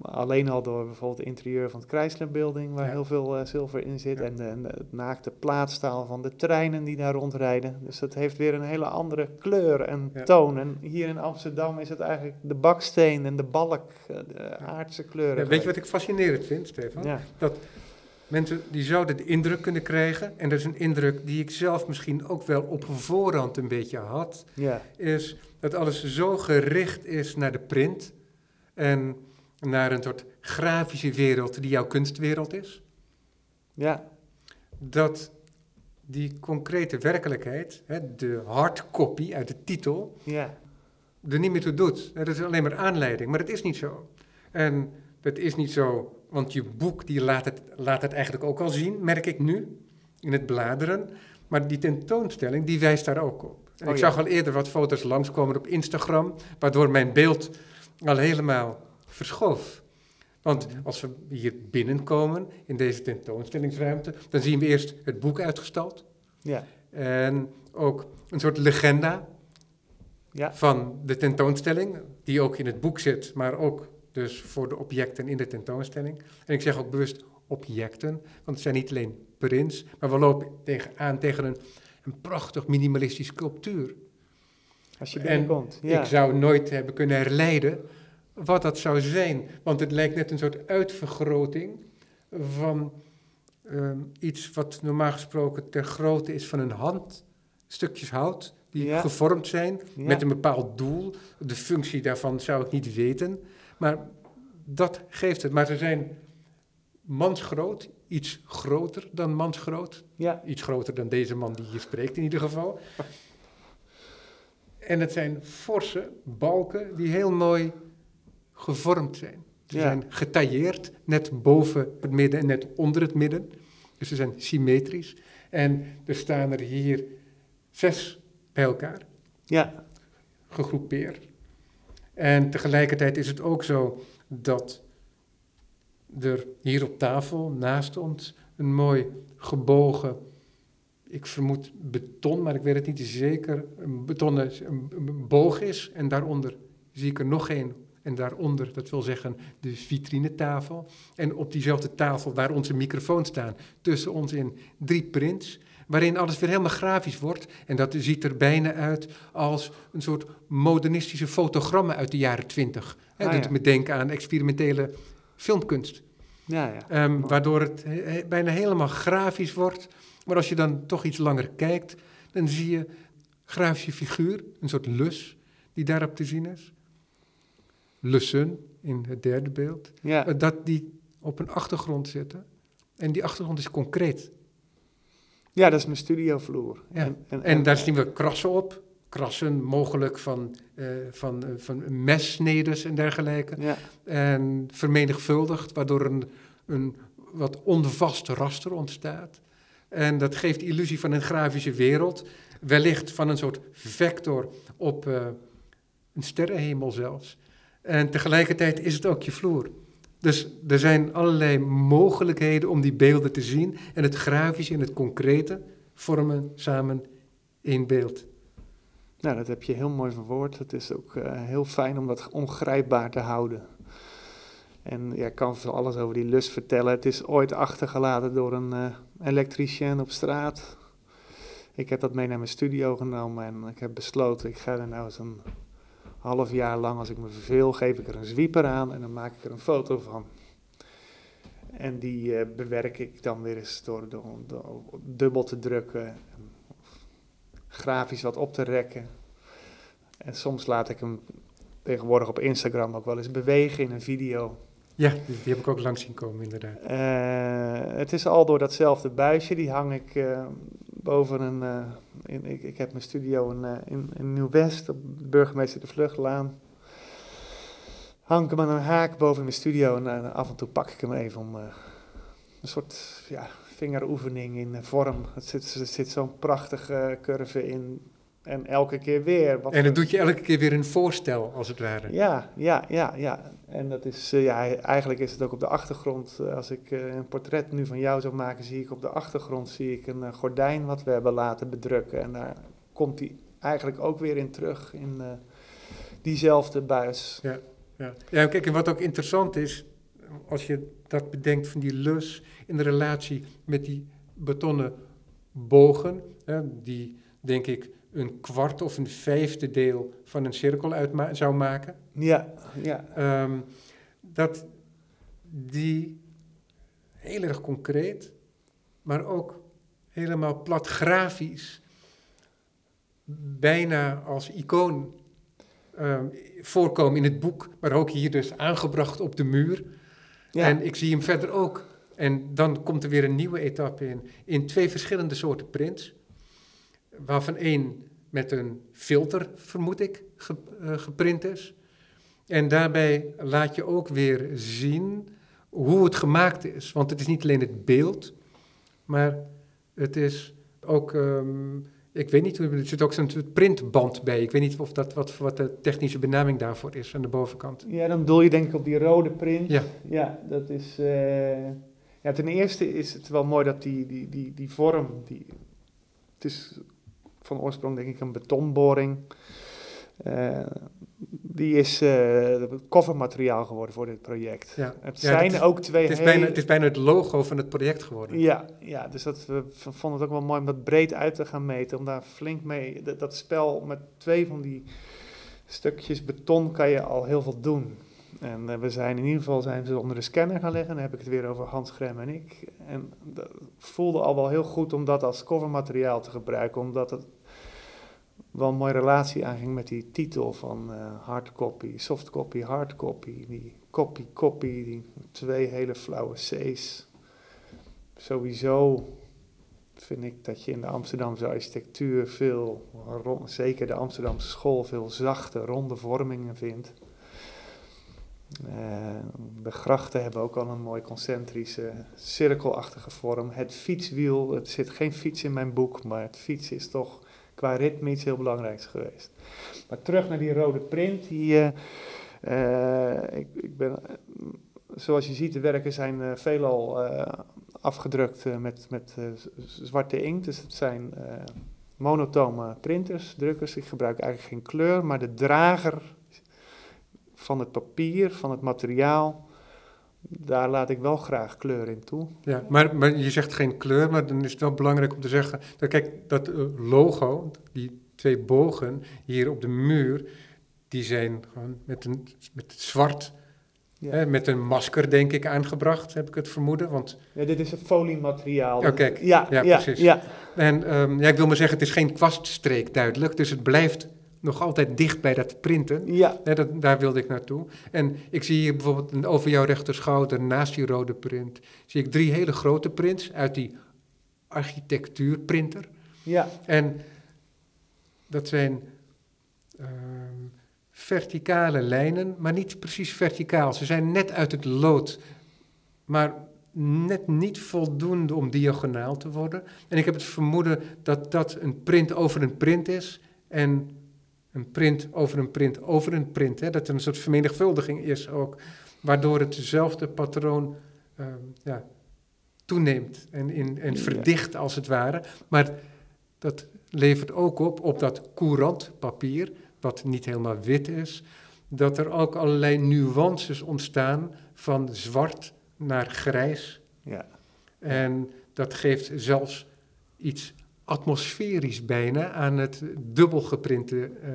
Speaker 2: Alleen al door bijvoorbeeld het interieur van het Chrysler Building, waar heel veel uh, zilver in zit. En, de, en de, het naakte plaatstaal van de treinen die daar rondrijden. Dus dat heeft weer een hele andere kleur en toon. En hier in Amsterdam is het eigenlijk de baksteen en de balk, uh, de aardse kleuren.
Speaker 1: weet je wat ik fascinerend vind, Stefan? Dat mensen die zouden de indruk kunnen krijgen, en dat is een indruk die ik zelf misschien ook wel op voorhand een beetje had, is dat alles zo gericht is naar de print. En naar een soort grafische wereld die jouw kunstwereld is.
Speaker 2: Ja.
Speaker 1: Dat die concrete werkelijkheid, hè, de hardcopy uit de titel,
Speaker 2: ja.
Speaker 1: er niet meer toe doet. Dat is alleen maar aanleiding, maar dat is niet zo. En dat is niet zo, want je boek die laat, het, laat het eigenlijk ook al zien, merk ik nu, in het bladeren. Maar die tentoonstelling, die wijst daar ook op. En oh, ik zag al eerder wat foto's langskomen op Instagram, waardoor mijn beeld al helemaal verschoof. Want als we hier binnenkomen in deze tentoonstellingsruimte, dan zien we eerst het boek uitgestald.
Speaker 2: Ja.
Speaker 1: En ook een soort legenda
Speaker 2: ja.
Speaker 1: van de tentoonstelling, die ook in het boek zit, maar ook dus voor de objecten in de tentoonstelling. En ik zeg ook bewust objecten, want het zijn niet alleen prints, maar we lopen tegen, aan tegen een, een prachtig minimalistisch sculptuur.
Speaker 2: Als je binnenkomt,
Speaker 1: ja. ik zou nooit hebben kunnen herleiden wat dat zou zijn. Want het lijkt net een soort uitvergroting van ehm, iets wat normaal gesproken ter grootte is van een hand. Stukjes hout die gevormd zijn met een bepaald doel. De functie daarvan zou ik niet weten. Maar dat geeft het. Maar ze zijn mansgroot, iets groter dan mansgroot.
Speaker 2: Ja.
Speaker 1: Iets groter dan deze man die hier spreekt in ieder geval. En het zijn forse balken die heel mooi gevormd zijn. Ze zijn getailleerd, net boven het midden en net onder het midden. Dus ze zijn symmetrisch. En er staan er hier zes bij elkaar.
Speaker 2: Ja.
Speaker 1: Gegroepeerd. En tegelijkertijd is het ook zo dat er hier op tafel naast ons een mooi gebogen, ik vermoed beton, maar ik weet het niet zeker, een betonnen een boog is. En daaronder zie ik er nog één en daaronder, dat wil zeggen de vitrinetafel. En op diezelfde tafel waar onze microfoons staan, tussen ons in drie prints, waarin alles weer helemaal grafisch wordt. En dat ziet er bijna uit als een soort modernistische fotogrammen uit de jaren twintig. Ah, dat ja. me denken aan experimentele filmkunst.
Speaker 2: Ja, ja.
Speaker 1: Ehm, waardoor het bijna helemaal grafisch wordt. Maar als je dan toch iets langer kijkt, dan zie je grafische figuur, een soort lus die daarop te zien is. Lussen in het derde beeld,
Speaker 2: ja.
Speaker 1: Eh, dat die op een achtergrond zitten. En die achtergrond is concreet.
Speaker 2: Ja, dat is mijn studiovloer.
Speaker 1: Ja. En, en, en, daar zien we krassen op. Krassen mogelijk van, uh, van, uh, van messneders en dergelijke.
Speaker 2: Ja.
Speaker 1: En vermenigvuldigd, waardoor een, een wat onvast raster ontstaat. En dat geeft de illusie van een grafische wereld. Wellicht van een soort vector op uh, een sterrenhemel zelfs. En tegelijkertijd is het ook je vloer. Dus er zijn allerlei mogelijkheden om die beelden te zien. En het grafische en het concrete vormen samen één beeld.
Speaker 2: Nou, dat heb je heel mooi verwoord. Het is ook uh, heel fijn om dat ongrijpbaar te houden. En ja, ik kan veel alles over die lust vertellen. Het is ooit achtergelaten door een uh, elektricien op straat. Ik heb dat mee naar mijn studio genomen en ik heb besloten, ik ga er nou eens een half jaar lang, als ik me verveel, geef ik er een zwieper aan en dan maak ik er een foto van. En die uh, bewerk ik dan weer eens door, door, door, dubbel te drukken, grafisch wat op te rekken. En soms laat ik hem tegenwoordig op Instagram ook wel eens bewegen in een video.
Speaker 1: Ja, die, die heb ik ook langs zien komen, inderdaad.
Speaker 2: Eh, het is al door datzelfde buisje, die hang ik eh, boven een... eh, in, ik, ik heb mijn studio in, eh, in, Nieuw-West, op burgemeester de Vluchtlaan. Hang ik hem aan een haak boven mijn studio en eh, af en toe pak ik hem even om... een soort ja, vingeroefening in vorm. Het zit, er zit zo'n prachtige curve in. En elke keer weer. Wat
Speaker 1: En dat doet je elke keer weer een voorstel, als het ware.
Speaker 2: ja, ja, ja, ja. En dat is, eh, ja, eigenlijk is het ook op de achtergrond. eh, als ik eh, een portret nu van jou zou maken, zie ik op de achtergrond zie ik een gordijn wat we hebben laten bedrukken. En daar komt hij eigenlijk ook weer in terug, in diezelfde buis.
Speaker 1: Ja, ja kijk, en wat ook interessant is, als je dat bedenkt van die lus in de relatie met die betonnen bogen, hè, die denk ik een kwart of een vijfde deel van een cirkel uit zou maken,
Speaker 2: Ja, ja,
Speaker 1: ehm, dat die heel erg concreet, maar ook helemaal plat grafisch, bijna als icoon ehm, voorkomen in het boek, maar ook hier dus aangebracht op de muur.
Speaker 2: ja.
Speaker 1: En ik zie hem verder ook. En dan komt er weer een nieuwe etappe in, in twee verschillende soorten prints, waarvan één met een filter, vermoed ik, eh, geprint is. En daarbij laat je ook weer zien hoe het gemaakt is. Want het is niet alleen het beeld, maar het is ook, ehm, ik weet niet, hoe- er zit ook zo'n printband bij. Ik weet niet of dat, wat, wat de technische benaming daarvoor is aan de bovenkant.
Speaker 2: ja, dan bedoel je denk ik op die rode print.
Speaker 1: Ja.
Speaker 2: Ja, dat is. eh, ja, ten eerste is het wel mooi dat die, die, die, die vorm. Die, het is van oorsprong denk ik een betonboring. Eh, die is eh covermateriaal geworden voor dit project.
Speaker 1: Ja.
Speaker 2: Het
Speaker 1: Ja,
Speaker 2: zijn
Speaker 1: is-
Speaker 2: ook twee
Speaker 1: Het is,
Speaker 2: hele-
Speaker 1: bijna, het is bijna het logo van het project geworden.
Speaker 2: Ja, ja, dus dat, we vonden het ook wel mooi om dat breed uit te gaan meten. Om daar flink mee... Dat, dat spel met twee van die stukjes beton kan je al heel veel doen. En eh, we zijn in ieder geval zijn ze onder de scanner gaan leggen. Dan heb ik het weer over Hans Grem en ik. En dat voelde al wel heel goed om dat als covermateriaal te gebruiken. Omdat het wel een mooie relatie aanging met die titel van eh hardcopy, softcopy, hardcopy. Die copy, copy, die twee hele flauwe C's. Sowieso vind ik dat je in de Amsterdamse architectuur veel, ron- zeker de Amsterdamse school, veel zachte, ronde vormingen vindt. Eh, de grachten hebben ook al een mooi concentrische, cirkelachtige vorm. Het fietswiel, er zit geen fiets in mijn boek, maar het fiets is toch qua ritme iets heel belangrijks geweest. Maar terug naar die rode print. Die, eh, eh, ik, ik ben, zoals je ziet, de werken zijn eh, veelal afgedrukt met, met zwarte inkt. Dus het zijn monotone printers, drukkers. Ik gebruik eigenlijk geen kleur, maar de drager van het papier, van het materiaal, daar laat ik wel graag kleur in toe.
Speaker 1: Ja, maar, maar je zegt geen kleur, maar dan is het wel belangrijk om te zeggen... Dat, kijk, dat eh, logo, die twee bogen hier op de muur... die zijn gewoon met, een, met zwart,
Speaker 2: Ja.
Speaker 1: hè, met een masker denk ik aangebracht, heb ik het vermoeden. Want,
Speaker 2: Ja, dit is een foliemateriaal.
Speaker 1: Oh, kijk.
Speaker 2: Ja,
Speaker 1: Ja,
Speaker 2: ja,
Speaker 1: precies.
Speaker 2: Ja,
Speaker 1: en ehm, ja, ik wil maar zeggen, het is geen kwaststreek duidelijk... dus het blijft nog altijd dicht bij dat printen...
Speaker 2: ja,
Speaker 1: dat, daar wilde ik naartoe. En ik zie hier bijvoorbeeld een- over jouw rechterschouder, naast die rode print, zie ik drie hele grote prints uit die architectuurprinter.
Speaker 2: ja.
Speaker 1: En dat zijn ehm, verticale lijnen, maar niet precies verticaal. Ze zijn net uit het lood, maar net niet voldoende om diagonaal te worden. En ik heb het vermoeden dat dat een print over een print is en een print over een print over een print. Hè? Dat er een soort vermenigvuldiging is ook, waardoor hetzelfde patroon ehm, ja, toeneemt en, in, en verdicht als het ware. Maar dat levert ook op, op dat courant papier, wat niet helemaal wit is, dat er ook allerlei nuances ontstaan van zwart naar grijs.
Speaker 2: ja.
Speaker 1: En dat geeft zelfs iets atmosferisch bijna aan het dubbel geprinte eh,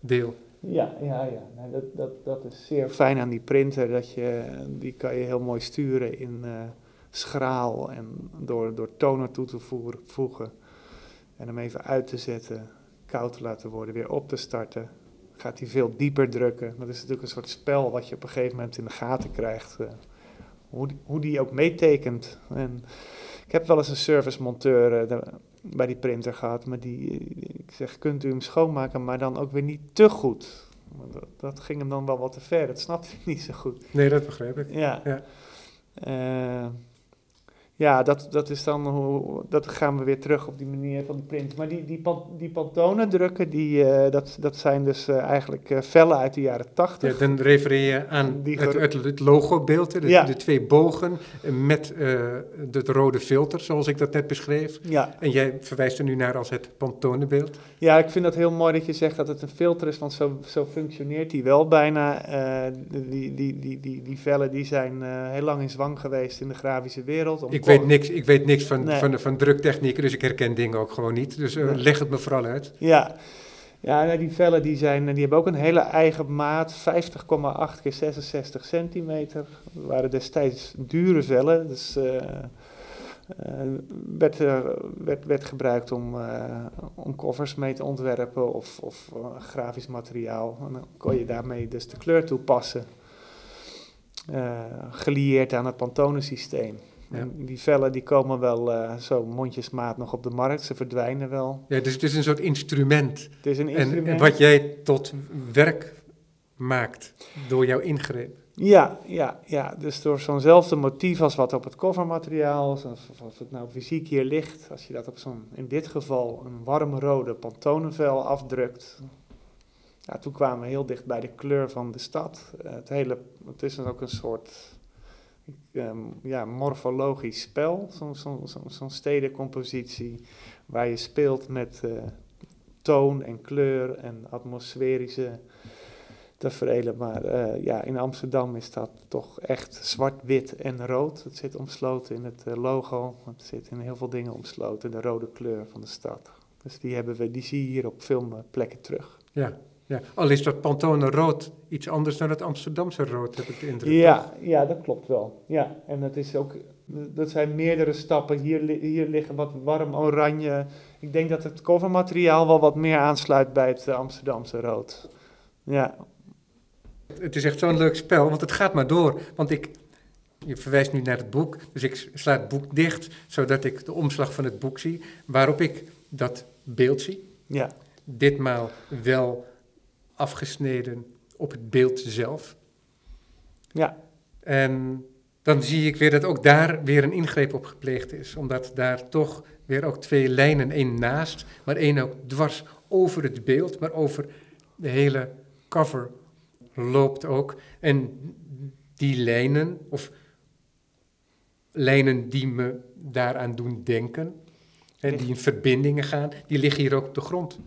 Speaker 1: deel.
Speaker 2: Ja, ja, ja. Dat, dat, dat is zeer fijn aan die printer. Dat je, die kan je heel mooi sturen in eh, schraal en door, door toner toe te voegen. En hem even uit te zetten, koud te laten worden, weer op te starten. gaat hij veel dieper drukken. Dat is natuurlijk een soort spel wat je op een gegeven moment in de gaten krijgt. eh, hoe, die, hoe die ook meetekent. En heb wel eens een servicemonteur eh, daar- bij die printer gehad. Maar die, ik zeg, kunt u hem schoonmaken, maar dan ook weer niet te goed. Dat, dat ging hem dan wel wat te ver. Dat snapte ik niet zo goed.
Speaker 1: Nee, dat begrijp ik.
Speaker 2: Ja.
Speaker 1: Ja.
Speaker 2: Eh, ja, dat, dat is dan hoe, dat gaan we weer terug op die manier van die print. Maar die, die, die Pantone drukken, die, eh, dat, dat zijn dus eh, eigenlijk eh, vellen uit de jaren
Speaker 1: Ja,
Speaker 2: tachtig.
Speaker 1: dan refereer je aan
Speaker 2: Die
Speaker 1: het, het, het logobeeld, de,
Speaker 2: Ja.
Speaker 1: de twee bogen met het rode filter, zoals ik dat net beschreef.
Speaker 2: Ja,
Speaker 1: En jij verwijst er nu naar als het Pantone-beeld.
Speaker 2: ja, ik vind dat heel mooi dat je zegt dat het een filter is, want zo, zo functioneert die wel bijna. Die, die, die, die, die vellen die zijn heel lang in zwang geweest in de grafische wereld. om
Speaker 1: Ik
Speaker 2: kor-
Speaker 1: weet niks, ik weet niks van,
Speaker 2: Nee.
Speaker 1: van, van druktechnieken, dus ik herken dingen ook gewoon niet. Dus eh,
Speaker 2: Nee.
Speaker 1: leg het me vooral uit.
Speaker 2: Ja, ja nou, die vellen die zijn, die hebben ook een hele eigen maat, 50,8 keer 66 centimeter. Dat waren destijds dure vellen, dus eh, eh, werd, er- werd, werd gebruikt om, eh, om covers mee te ontwerpen of, of eh, grafisch materiaal. En dan kon je daarmee dus de kleur toepassen. Eh gelieerd aan het Pantone-systeem.
Speaker 1: Ja.
Speaker 2: Die vellen die komen wel eh, zo mondjesmaat nog op de markt, ze verdwijnen wel.
Speaker 1: Ja, dus het is een soort instrument.
Speaker 2: Het is een
Speaker 1: En,
Speaker 2: instrument.
Speaker 1: en wat jij tot werk maakt door jouw ingreep.
Speaker 2: Ja, ja, ja, dus door zo'nzelfde motief als wat op het covermateriaal, of, of- het nou fysiek hier ligt, als je dat op zo'n, in dit geval, een warmrode pantonenvel afdrukt. Ja, toen kwamen we heel dicht bij de kleur van de stad. Het, hele, het is dan ook een soort ja, morfologisch spel, zo'n zo, zo, zo'n stedencompositie, waar je speelt met eh, toon en kleur en atmosferische tafereelen. Maar eh, ja, in Amsterdam is dat toch echt zwart, wit en rood. Het zit omsloten in het eh, logo. Het zit in heel veel dingen omsloten, de rode kleur van de stad. Dus die, hebben we, die zie je hier op filmplekken terug.
Speaker 1: Ja, ja. Al is dat Pantone rood iets anders dan het Amsterdamse rood, heb ik de indruk.
Speaker 2: Ja, ja, dat klopt wel. Ja, en dat is ook, dat zijn meerdere stappen. Hier, hier liggen wat warm oranje. Ik denk dat het covermateriaal wel wat meer aansluit bij het eh, Amsterdamse rood. Ja,
Speaker 1: Het is echt zo'n leuk spel, want het gaat maar door. Want ik, je verwijst nu naar het boek, dus ik sla het boek dicht, zodat ik de omslag van het boek zie, waarop ik dat beeld zie.
Speaker 2: ja,
Speaker 1: Ditmaal wel afgesneden op het beeld zelf.
Speaker 2: ja,
Speaker 1: En dan zie ik weer dat ook daar weer een ingreep op gepleegd is. Omdat daar toch weer ook twee lijnen, één naast, maar één ook dwars over het beeld, maar over de hele cover loopt ook. En die lijnen, of lijnen die me daaraan doen denken, hè, die in verbindingen gaan, die liggen hier ook op de grond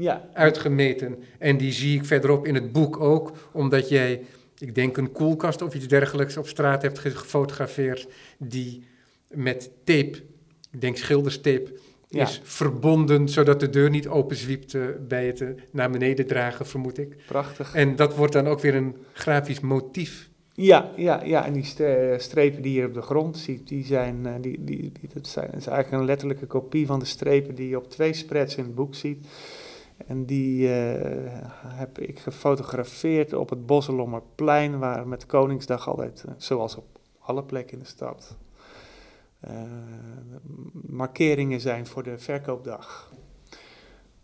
Speaker 2: ja.
Speaker 1: uitgemeten. En die zie ik verderop in het boek ook, omdat jij, ik denk een koelkast of iets dergelijks op straat hebt ge- gefotografeerd, die met tape, ik denk schilderstape,
Speaker 2: Ja.
Speaker 1: is verbonden, zodat de deur niet openzwiept eh, bij het eh, naar beneden dragen, vermoed ik.
Speaker 2: Prachtig.
Speaker 1: En dat wordt dan ook weer een grafisch motief.
Speaker 2: Ja, ja, ja, en die ste- strepen die je op de grond ziet, die zijn, eh, die, die, die, dat zijn, dat is eigenlijk een letterlijke kopie van de strepen die je op twee spreads in het boek ziet. En die eh, heb ik gefotografeerd op het Bosselommerplein, waar met Koningsdag altijd, eh, zoals op alle plekken in de stad, eh, markeringen zijn voor de verkoopdag.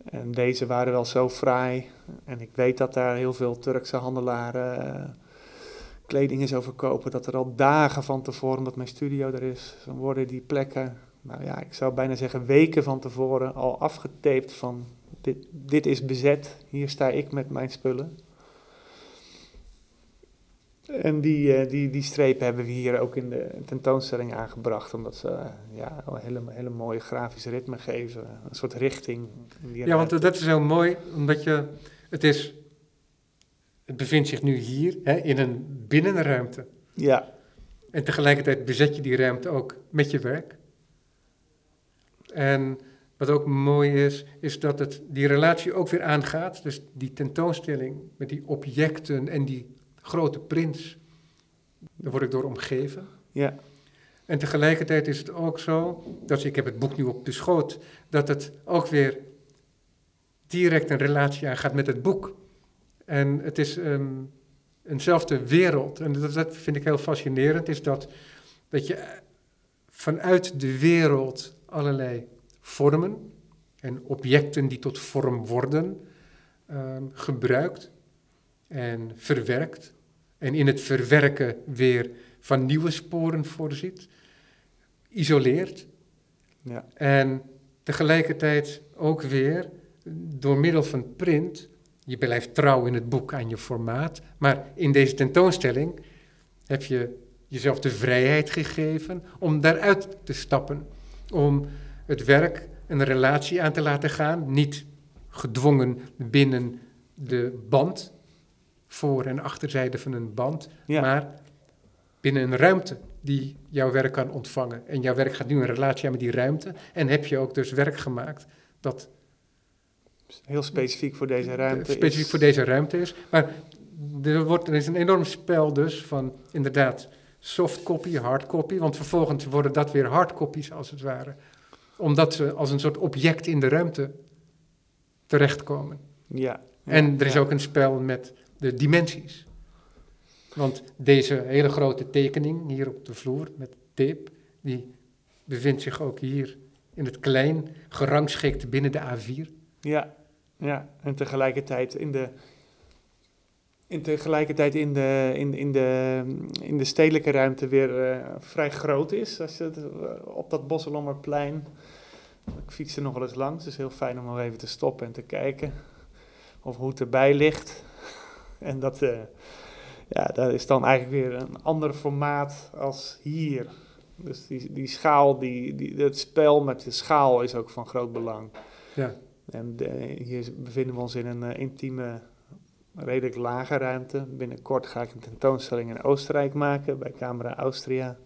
Speaker 2: En deze waren wel zo fraai. En ik weet dat daar heel veel Turkse handelaren kleding is over kopen. Dat er al dagen van tevoren, omdat mijn studio er is, dan worden die plekken, nou ja, ik zou bijna zeggen weken van tevoren al afgetaped van dit, dit is bezet. Hier sta ik met mijn spullen. En die, eh, die, die strepen hebben we hier ook in de tentoonstelling aangebracht, omdat ze eh, ja, een hele, hele mooie grafische ritme geven, een soort richting.
Speaker 1: Ja, want dat is heel mooi, omdat je, het is, het bevindt zich nu hier, hè, in een binnenruimte.
Speaker 2: Ja,
Speaker 1: En tegelijkertijd bezet je die ruimte ook met je werk. En wat ook mooi is, is dat het die relatie ook weer aangaat. Dus die tentoonstelling met die objecten en die grote prints. Daar word ik door omgeven.
Speaker 2: ja,
Speaker 1: En tegelijkertijd is het ook zo, dat ik heb het boek nu op de schoot, dat het ook weer direct een relatie aangaat met het boek. En het is ehm, eenzelfde wereld. En dat, dat vind ik heel fascinerend, is dat, dat je vanuit de wereld allerlei vormen en objecten die tot vorm worden ehm, gebruikt en verwerkt. En in het verwerken weer van nieuwe sporen voorziet, isoleert.
Speaker 2: Ja.
Speaker 1: En tegelijkertijd ook weer door middel van print, je blijft trouw in het boek aan je formaat, maar in deze tentoonstelling heb je jezelf de vrijheid gegeven om daaruit te stappen, om het werk een relatie aan te laten gaan, niet gedwongen binnen de band, voor- en achterzijde van een band,
Speaker 2: Ja.
Speaker 1: maar binnen een ruimte die jouw werk kan ontvangen. En jouw werk gaat nu een relatie aan met die ruimte en heb je ook dus werk gemaakt dat
Speaker 2: Heel specifiek voor deze ruimte.
Speaker 1: specifiek
Speaker 2: is-
Speaker 1: voor deze ruimte is. Maar er, wordt, er is een enorm spel dus van inderdaad soft copy, hard copy, want vervolgens worden dat weer hard copies als het ware. Omdat ze als een soort object in de ruimte terechtkomen.
Speaker 2: Ja.
Speaker 1: En er is
Speaker 2: ja.
Speaker 1: ook een spel met de dimensies. Want deze hele grote tekening hier op de vloer met tape, die bevindt zich ook hier in het klein, gerangschikt binnen de A4.
Speaker 2: Ja, ja. En tegelijkertijd in de. En tegelijkertijd in de, in, in, de, in de stedelijke ruimte weer eh, vrij groot is. Als je het, eh, op dat Bosselommerplein. Ik fiets er nog wel eens langs. Het is heel fijn om nog even te stoppen en te kijken. Of hoe het erbij ligt. En dat, eh, ja, dat is dan eigenlijk weer een ander formaat als hier. Dus die, die schaal, die, die, het spel met de schaal is ook van groot belang.
Speaker 1: Ja.
Speaker 2: En hier bevinden we ons in een intieme, redelijk lage ruimte. Binnenkort ga ik een tentoonstelling in Oostenrijk maken bij Camera Austria.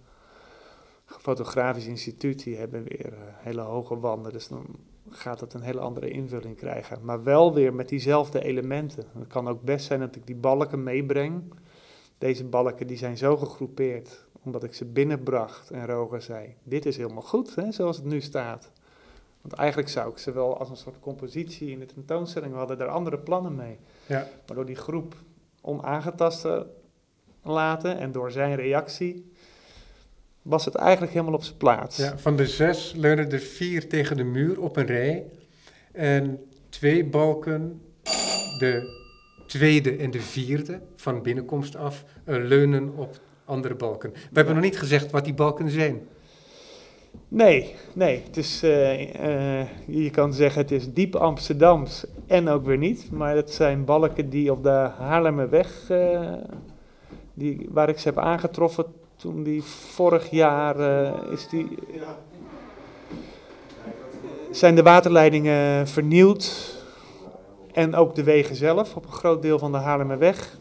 Speaker 2: Fotografisch instituut, die hebben weer eh, hele hoge wanden. Dus dan gaat het een hele andere invulling krijgen. Maar wel weer met diezelfde elementen. Het kan ook best zijn dat ik die balken meebreng. Deze balken die zijn zo gegroepeerd, omdat ik ze binnenbracht en Roger zei, dit is helemaal goed, hè, zoals het nu staat. Want eigenlijk zou ik ze wel als een soort compositie in de tentoonstelling, we hadden daar andere plannen mee.
Speaker 1: Ja.
Speaker 2: Maar door die groep onaangetast te laten en door zijn reactie, was het eigenlijk helemaal op zijn plaats.
Speaker 1: Ja, van de zes leunen er vier tegen de muur op een rij. En twee balken, de tweede en de vierde van binnenkomst af, eh, leunen op andere balken. We hebben nog niet gezegd wat die balken zijn.
Speaker 2: Nee, nee. Het is, eh, eh, je kan zeggen het is diep Amsterdams en ook weer niet. Maar het zijn balken die op de Haarlemmerweg, eh, die, waar ik ze heb aangetroffen toen die vorig jaar is die, zijn de waterleidingen vernieuwd. En ook de wegen zelf op een groot deel van de Haarlemmerweg.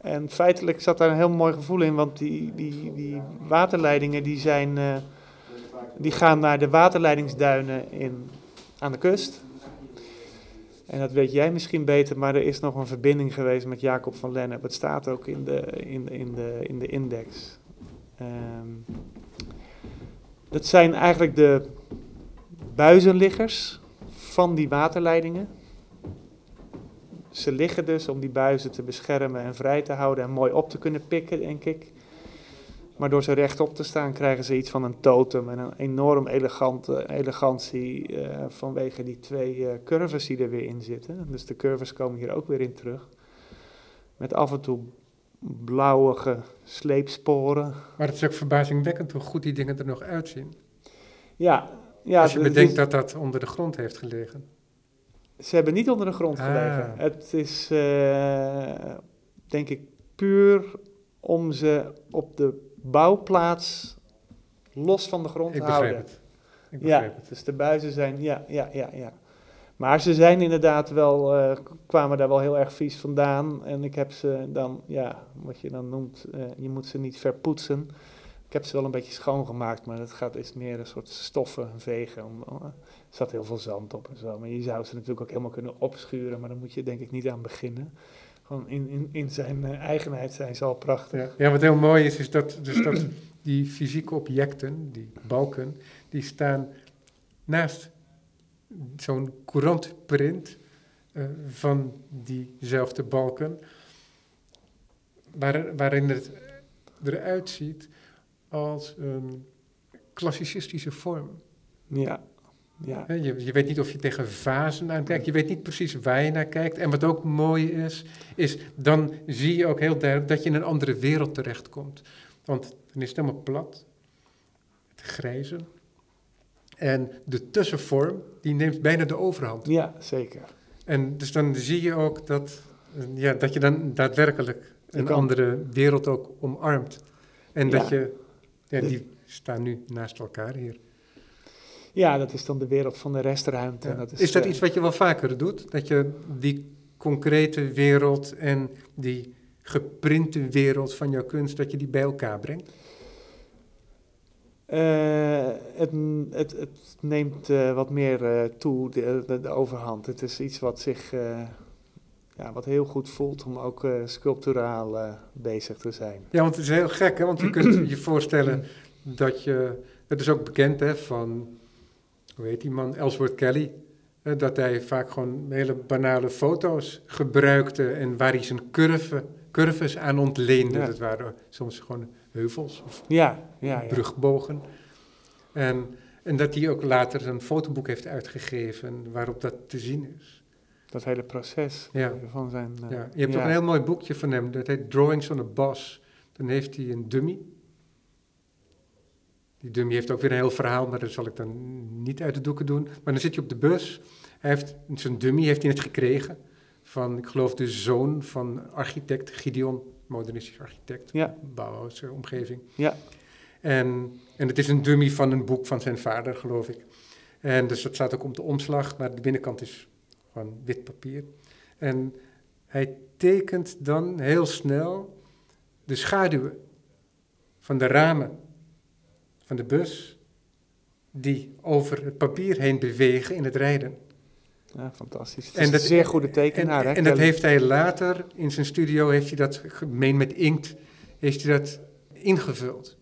Speaker 2: En feitelijk zat daar een heel mooi gevoel in, want die, die, die waterleidingen die zijn... die gaan naar de waterleidingsduinen in, aan de kust. En dat weet jij misschien beter, maar er is nog een verbinding geweest met Jacob van Lennep. Het staat ook in de, in, in de, in de index. Ehm, dat zijn eigenlijk de buizenliggers van die waterleidingen. Ze liggen dus om die buizen te beschermen en vrij te houden en mooi op te kunnen pikken, denk ik. Maar door ze rechtop te staan krijgen ze iets van een totem en een enorm elegante elegantie eh, vanwege die twee eh, curves die er weer in zitten. Dus de curves komen hier ook weer in terug. Met af en toe blauwige sleepsporen.
Speaker 1: Maar het is ook verbazingwekkend hoe goed die dingen er nog uitzien.
Speaker 2: Ja, ja
Speaker 1: Als je
Speaker 2: het
Speaker 1: bedenkt
Speaker 2: is-
Speaker 1: dat dat onder de grond heeft gelegen.
Speaker 2: Ze hebben niet onder de grond
Speaker 1: Ah.
Speaker 2: gelegen. Het is, eh, denk ik, puur om ze op de bouwplaats los van de grond
Speaker 1: Ik
Speaker 2: houden.
Speaker 1: begrijp het. Ik begrijp
Speaker 2: Ja,
Speaker 1: het.
Speaker 2: dus de buizen zijn, ja, ja, ja, ja. Maar ze zijn inderdaad wel, eh, kwamen daar wel heel erg vies vandaan. En ik heb ze dan, ja, wat je dan noemt, eh, je moet ze niet verpoetsen. Ik heb ze wel een beetje schoongemaakt, maar dat gaat, is meer een soort stoffen vegen. Om, eh, er zat heel veel zand op en zo. Maar je zou ze natuurlijk ook helemaal kunnen opschuren, maar daar moet je denk ik niet aan beginnen. Gewoon in, in, in zijn eh, eigenheid zijn ze al prachtig.
Speaker 1: Ja. ja, wat heel mooi is, is dat, dus dat die fysieke objecten, die balken, die staan naast zo'n courantprint eh, van diezelfde balken, waar, waarin het eruit ziet als een klassicistische vorm.
Speaker 2: Ja, ja.
Speaker 1: Je, je weet niet of je tegen vazen aankijkt, je weet niet precies waar je naar kijkt. En wat ook mooi is, is dan zie je ook heel duidelijk dat je in een andere wereld terechtkomt. Want dan is het helemaal plat, het grijze. En de tussenvorm, die neemt bijna de overhand.
Speaker 2: ja, zeker.
Speaker 1: En dus dan zie je ook dat, ja, dat je dan daadwerkelijk een andere wereld ook omarmt. En dat je, ja, die staan nu naast elkaar hier.
Speaker 2: Ja, dat is dan de wereld van de restruimte.
Speaker 1: Ja.
Speaker 2: Dat is,
Speaker 1: is dat
Speaker 2: eh,
Speaker 1: iets wat je wel vaker doet? Dat je die concrete wereld en die geprinte wereld van jouw kunst, dat je die bij elkaar brengt?
Speaker 2: Eh, het, het, het neemt eh, wat meer toe, de, de, de overhand. Het is iets wat zich ja, wat heel goed voelt om ook sculpturaal bezig te zijn.
Speaker 1: Ja, want het is heel gek, hè? want je kunt je voorstellen dat je, dat is ook bekend hè, van, hoe heet die man, Ellsworth Kelly, dat hij vaak gewoon hele banale foto's gebruikte en waar hij zijn curve, curves aan ontleende.
Speaker 2: Ja.
Speaker 1: Dat waren soms gewoon heuvels of
Speaker 2: Ja, ja, ja.
Speaker 1: brugbogen. En, en dat hij ook later een fotoboek heeft uitgegeven waarop dat te zien is.
Speaker 2: Dat hele proces van zijn... eh,
Speaker 1: Ja, je hebt ook een heel mooi boekje van hem, dat heet Drawings on a Boss. Dan heeft hij een dummy. Die dummy heeft ook weer een heel verhaal, maar dat zal ik dan niet uit de doeken doen. Maar dan zit je op de bus. Hij heeft, zijn dummy heeft hij net gekregen van, ik geloof, de zoon van architect Gideon, modernistisch architect,
Speaker 2: Ja.
Speaker 1: Bauhaus eh, omgeving.
Speaker 2: Ja.
Speaker 1: En, en het is een dummy van een boek van zijn vader, geloof ik. En dus dat staat ook op de omslag, maar de binnenkant is gewoon wit papier. En hij tekent dan heel snel de schaduwen van de ramen van de bus die over het papier heen bewegen in het rijden.
Speaker 2: Ja, fantastisch. Het
Speaker 1: En
Speaker 2: is
Speaker 1: dat-
Speaker 2: een zeer goede
Speaker 1: En,
Speaker 2: tekenaar, hè,
Speaker 1: en dat heeft hij later in zijn studio, heeft hij dat gemeen met inkt, heeft hij dat ingevuld.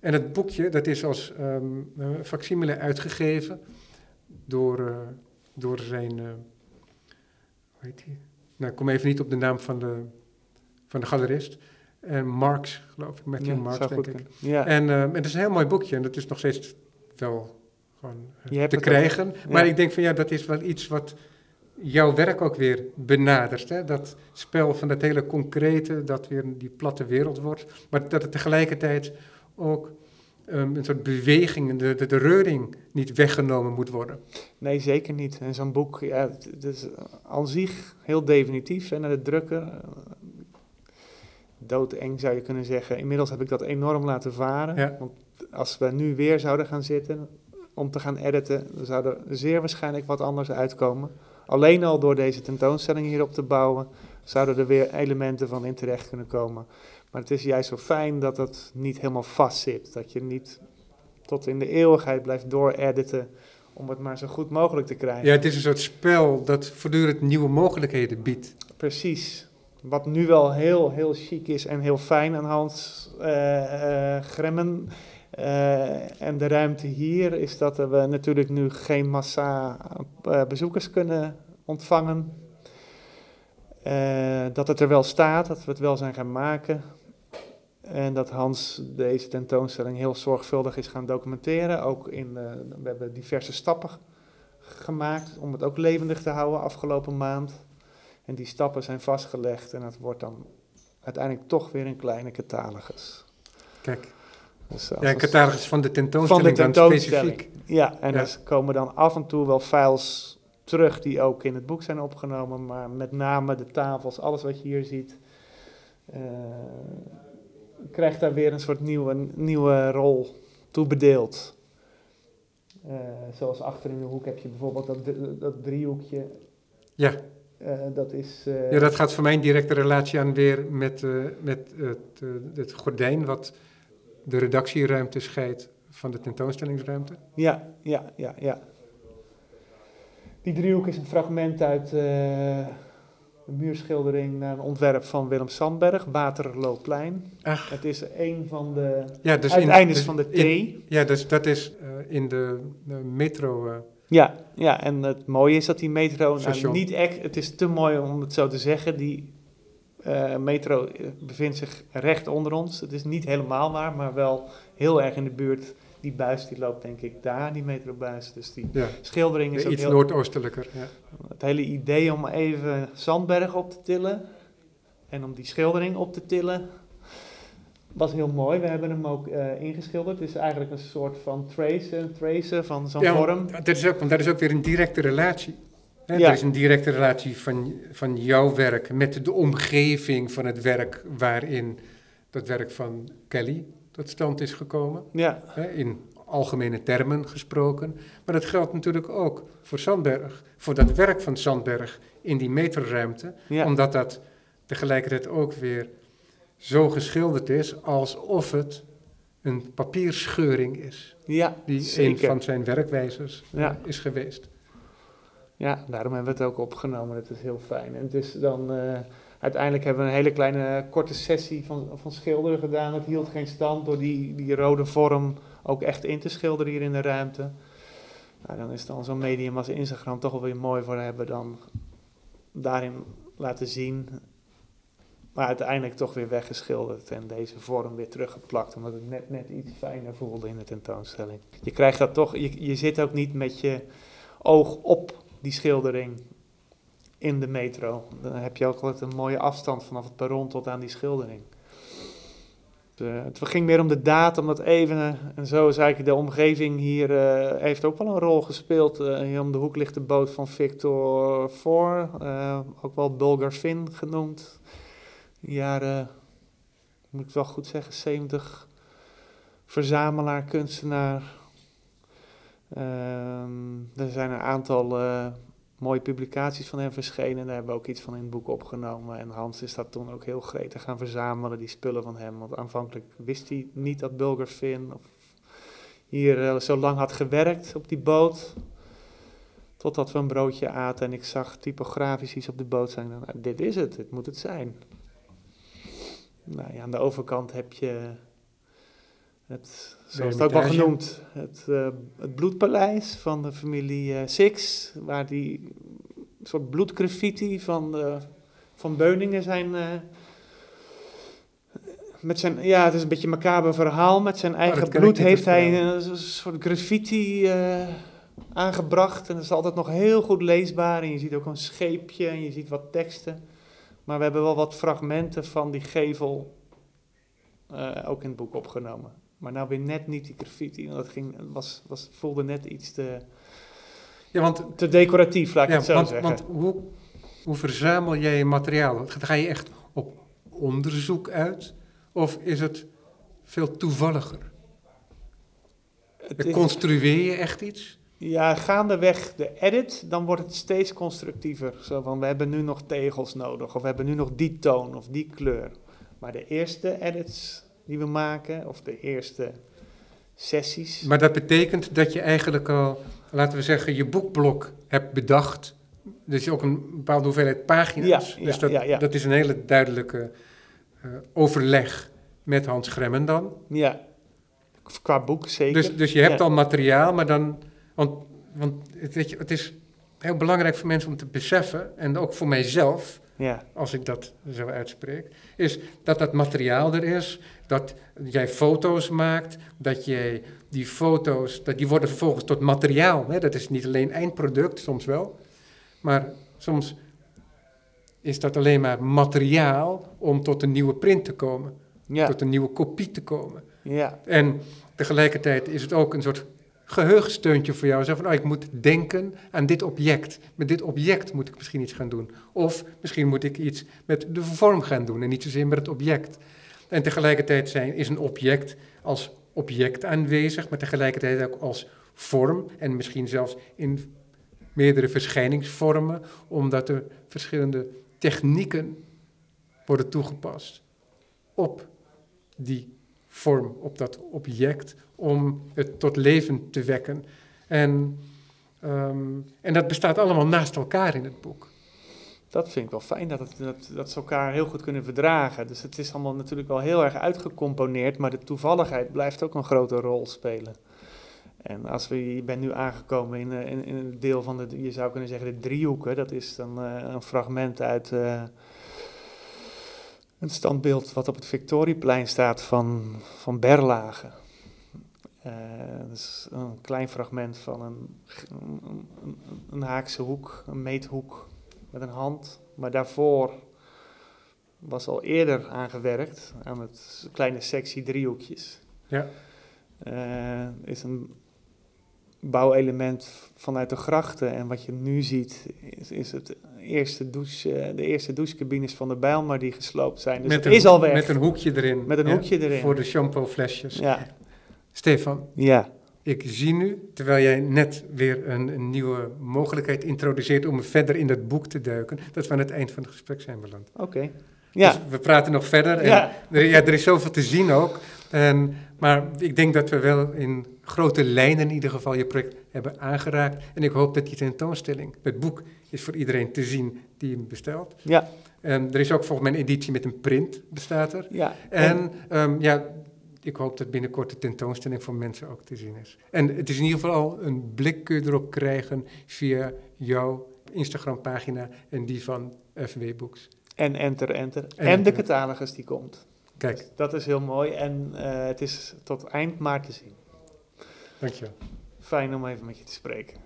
Speaker 1: En het boekje, dat is als eh, facsimile uitgegeven door, eh, door zijn, eh, hoe heet hij? Nou, ik kom even niet op de naam van de, van de galerist. En Marx, geloof ik, Matthew
Speaker 2: Ja,
Speaker 1: Marx, denk ik.
Speaker 2: Ja.
Speaker 1: En, en het is een heel mooi boekje en dat is nog steeds wel gewoon eh, te krijgen. Maar ik denk van ja, dat is wel iets wat jouw werk ook weer benadert. Hè? Dat spel van dat hele concrete, dat weer die platte wereld wordt. Maar dat het tegelijkertijd ook ehm, een soort beweging, de, de, de reuring niet weggenomen moet worden.
Speaker 2: Nee, zeker niet. En zo'n boek, ja, het, is aan zich heel definitief. En het drukken, doodeng zou je kunnen zeggen. Inmiddels heb ik dat enorm laten varen.
Speaker 1: Ja.
Speaker 2: Want als we nu weer zouden gaan zitten om te gaan editen, dan zou er zeer waarschijnlijk wat anders uitkomen. Alleen al door deze tentoonstelling hierop te bouwen, zouden er weer elementen van in terecht kunnen komen. Maar het is juist zo fijn dat het niet helemaal vast zit. Dat je niet tot in de eeuwigheid blijft doorediten om het maar zo goed mogelijk te krijgen.
Speaker 1: Ja, het is een soort spel dat voortdurend nieuwe mogelijkheden biedt.
Speaker 2: Precies. Wat nu wel heel, heel chic is en heel fijn aan Hans eh, eh, Gremmen eh, en de ruimte hier, is dat we natuurlijk nu geen massa bezoekers kunnen ontvangen. Dat het er wel staat, dat we het wel zijn gaan maken. En dat Hans deze tentoonstelling heel zorgvuldig is gaan documenteren. Ook in, we hebben diverse stappen gemaakt om het ook levendig te houden afgelopen maand. En die stappen zijn vastgelegd en het wordt dan uiteindelijk toch weer een kleine catalogus.
Speaker 1: Kijk,
Speaker 2: Dus
Speaker 1: ja, een catalogus van de
Speaker 2: van de
Speaker 1: tentoonstelling, dan
Speaker 2: tentoonstelling.
Speaker 1: specifiek.
Speaker 2: Ja, en
Speaker 1: Ja.
Speaker 2: er komen dan af en toe wel files terug die ook in het boek zijn opgenomen, maar met name de tafels, alles wat je hier ziet, eh, krijgt daar weer een soort nieuwe, nieuwe rol toebedeeld. Eh zoals achter in de hoek heb je bijvoorbeeld dat, dat driehoekje.
Speaker 1: Ja.
Speaker 2: Eh, dat is. eh,
Speaker 1: Ja, dat gaat voor mij een directe relatie aan weer met, eh, met het, het gordijn wat de redactieruimte scheidt van de tentoonstellingsruimte.
Speaker 2: Ja, ja, ja, ja. Die driehoek is een fragment uit een muurschildering naar een ontwerp van Willem Sandberg, Waterloopplein.
Speaker 1: Ach,
Speaker 2: Het is een van de
Speaker 1: ja, dus
Speaker 2: uiteindes
Speaker 1: dus
Speaker 2: van de T.
Speaker 1: in- ja, dus dat is in de, de metro,
Speaker 2: Ja, ja, en het mooie is dat die metro, nou, niet echt, het is te mooi om het zo te zeggen, die eh, metro eh, bevindt zich recht onder ons. Het is niet helemaal waar, maar wel heel erg in de buurt. Die buis die loopt denk ik daar, die metrobuis. Dus die
Speaker 1: Ja,
Speaker 2: schildering is ook
Speaker 1: iets
Speaker 2: heel...
Speaker 1: noordoostelijker. Ja.
Speaker 2: Het hele idee om even Zandberg op te tillen en om die schildering op te tillen, was heel mooi. We hebben hem ook eh, ingeschilderd. Het is eigenlijk een soort van trace, trace van zo'n
Speaker 1: Ja,
Speaker 2: vorm.
Speaker 1: Dat is ook, want dat is ook weer een directe relatie. Hè?
Speaker 2: Ja.
Speaker 1: Er is een directe relatie van, van jouw werk met de omgeving van het werk waarin dat werk van Kelly tot stand is gekomen.
Speaker 2: Ja,
Speaker 1: Hè? In algemene termen gesproken. Maar dat geldt natuurlijk ook voor Sandberg, voor dat werk van Sandberg in die metroruimte.
Speaker 2: ja.
Speaker 1: Omdat dat tegelijkertijd ook weer zo geschilderd is alsof het een papierscheuring is.
Speaker 2: ja
Speaker 1: Die een
Speaker 2: zeker.
Speaker 1: van zijn werkwijzers
Speaker 2: Ja.
Speaker 1: is geweest.
Speaker 2: Ja, daarom hebben we het ook opgenomen. Dat is heel fijn. En dus dan, eh, uiteindelijk hebben we een hele kleine korte sessie van, van schilderen gedaan. Het hield geen stand door die, die rode vorm ook echt in te schilderen hier in de ruimte. Nou, dan is dan zo'n medium als Instagram toch wel weer mooi voor hebben dan daarin laten zien. Maar uiteindelijk toch weer weggeschilderd en deze vorm weer teruggeplakt. Omdat het net, net iets fijner voelde in de tentoonstelling. Je krijgt dat toch, je, zit ook niet met je oog op die schildering in de metro. Dan heb je ook altijd een mooie afstand vanaf het perron tot aan die schildering. De- het ging meer om de datum, dat even, eh, en zo is eigenlijk de omgeving hier, eh, heeft ook wel een rol gespeeld. Eh, hier om de hoek ligt de boot van Victor Voor, ook wel Bulgar Finn genoemd. Jaren, moet ik wel goed zeggen, 70. Verzamelaar, kunstenaar. Ehm, er zijn een aantal eh, mooie publicaties van hem verschenen. Daar hebben we ook iets van in het boek opgenomen. En Hans is dat toen ook heel gretig gaan verzamelen, die spullen van hem. Want aanvankelijk wist hij niet dat Bulgar Finn of hier eh, zo lang had gewerkt op die boot. Totdat we een broodje aten en ik zag typografisch iets op de boot staan. Nou, dit is het, dit moet het zijn. Nou ja, aan de overkant heb je het, zoals het ook wel genoemd, het, eh, het bloedpaleis van de familie eh, Six, waar die soort bloedgraffiti van, de, van Beuningen zijn. eh, met zijn, ja, het is een beetje een macaber verhaal. Met zijn eigen bloed heeft hij een, een soort graffiti eh, aangebracht. En dat is altijd nog heel goed leesbaar. En je ziet ook een scheepje en je ziet wat teksten. Maar we hebben wel wat fragmenten van die gevel eh, ook in het boek opgenomen. Maar nou weer net niet die graffiti. Dat ging, was, was, voelde net iets te,
Speaker 1: Ja, want,
Speaker 2: te decoratief, laat ik
Speaker 1: ja,
Speaker 2: het zo
Speaker 1: want,
Speaker 2: zeggen.
Speaker 1: want hoe, hoe verzamel jij je materiaal? Ga je echt op onderzoek uit? Of is het veel toevalliger?
Speaker 2: Het is-
Speaker 1: Construeer je echt iets?
Speaker 2: Ja, gaandeweg de edit, dan wordt het steeds constructiever. Zo van, we hebben nu nog tegels nodig, of we hebben nu nog die toon of die kleur. Maar de eerste edits die we maken, of de eerste sessies...
Speaker 1: Maar dat betekent dat je eigenlijk al, laten we zeggen, je boekblok hebt bedacht. Dus je ook een bepaalde hoeveelheid pagina's.
Speaker 2: Ja, ja,
Speaker 1: dus dat,
Speaker 2: ja, ja.
Speaker 1: dat is een hele duidelijke eh, overleg met Hans Gremmen dan.
Speaker 2: Ja, qua boek zeker.
Speaker 1: Dus, dus je hebt al materiaal, maar dan. Want, want het, weet je, het is heel belangrijk voor mensen om te beseffen, en ook voor mijzelf,
Speaker 2: Ja,
Speaker 1: als ik dat zo uitspreek, is dat dat materiaal er is, dat jij foto's maakt, dat jij die foto's, dat die worden vervolgens tot materiaal. Hè? Dat is niet alleen eindproduct, soms wel, maar soms is dat alleen maar materiaal om tot een nieuwe print te komen,
Speaker 2: ja,
Speaker 1: tot een nieuwe kopie te komen.
Speaker 2: ja,
Speaker 1: En tegelijkertijd is het ook een soort geheugensteuntje voor jou. Zo van, oh, ik moet denken aan dit object. Met dit object moet ik misschien iets gaan doen. Of misschien moet ik iets met de vorm gaan doen en niet zozeer met het object. En tegelijkertijd zijn, is een object als object aanwezig, maar tegelijkertijd ook als vorm en misschien zelfs in meerdere verschijningsvormen, omdat er verschillende technieken worden toegepast op die vorm, op dat object, om het tot leven te wekken. En, ehm, en dat bestaat allemaal naast elkaar in het boek.
Speaker 2: dat vind ik wel fijn, dat, het, dat, dat ze elkaar heel goed kunnen verdragen. Dus het is allemaal natuurlijk wel heel erg uitgecomponeerd, maar de toevalligheid blijft ook een grote rol spelen. En als we, je bent nu aangekomen in, eh, in, in een deel van de, je zou kunnen zeggen de driehoeken. Dat is dan eh, een fragment uit eh, een standbeeld wat op het Victorieplein staat van, van Berlage. Eh, dat is een klein fragment van een, een, een, haakse hoek, een meethoek met een hand. Maar daarvoor was al eerder aangewerkt aan het kleine sectie driehoekjes.
Speaker 1: Ja.
Speaker 2: Eh, is een bouwelement vanuit de grachten. En wat je nu ziet, is, is het eerste douche, eh, de eerste douchecabines van de Bijlmer die gesloopt zijn. Dus
Speaker 1: met
Speaker 2: het
Speaker 1: een,
Speaker 2: is al weg.
Speaker 1: Met een hoekje erin.
Speaker 2: Met een
Speaker 1: ja,
Speaker 2: hoekje erin.
Speaker 1: Voor de shampooflesjes.
Speaker 2: Ja,
Speaker 1: Stefan,
Speaker 2: ja.
Speaker 1: ik zie nu, terwijl jij net weer een, een nieuwe mogelijkheid introduceert om verder in dat boek te duiken, dat we aan het eind van het gesprek zijn beland.
Speaker 2: oké. Ja,
Speaker 1: Dus we praten nog verder. En
Speaker 2: ja.
Speaker 1: er, ja, er is zoveel te zien ook. En, maar ik denk dat we wel in grote lijnen in ieder geval je project hebben aangeraakt. En ik hoop dat die tentoonstelling, het boek, is voor iedereen te zien die hem bestelt.
Speaker 2: ja,
Speaker 1: En er is ook volgens mij een editie met een print, bestaat er.
Speaker 2: ja.
Speaker 1: En ehm, ja, ik hoop dat binnenkort de tentoonstelling voor mensen ook te zien is. En het is in ieder geval al een blik kun je erop krijgen via jouw Instagram-pagina en die van FW Books.
Speaker 2: En enter, enter. En, de catalogus die komt.
Speaker 1: Kijk,
Speaker 2: Dat is heel mooi en eh, het is tot eind maart te zien.
Speaker 1: dankjewel.
Speaker 2: Fijn om even met je te spreken.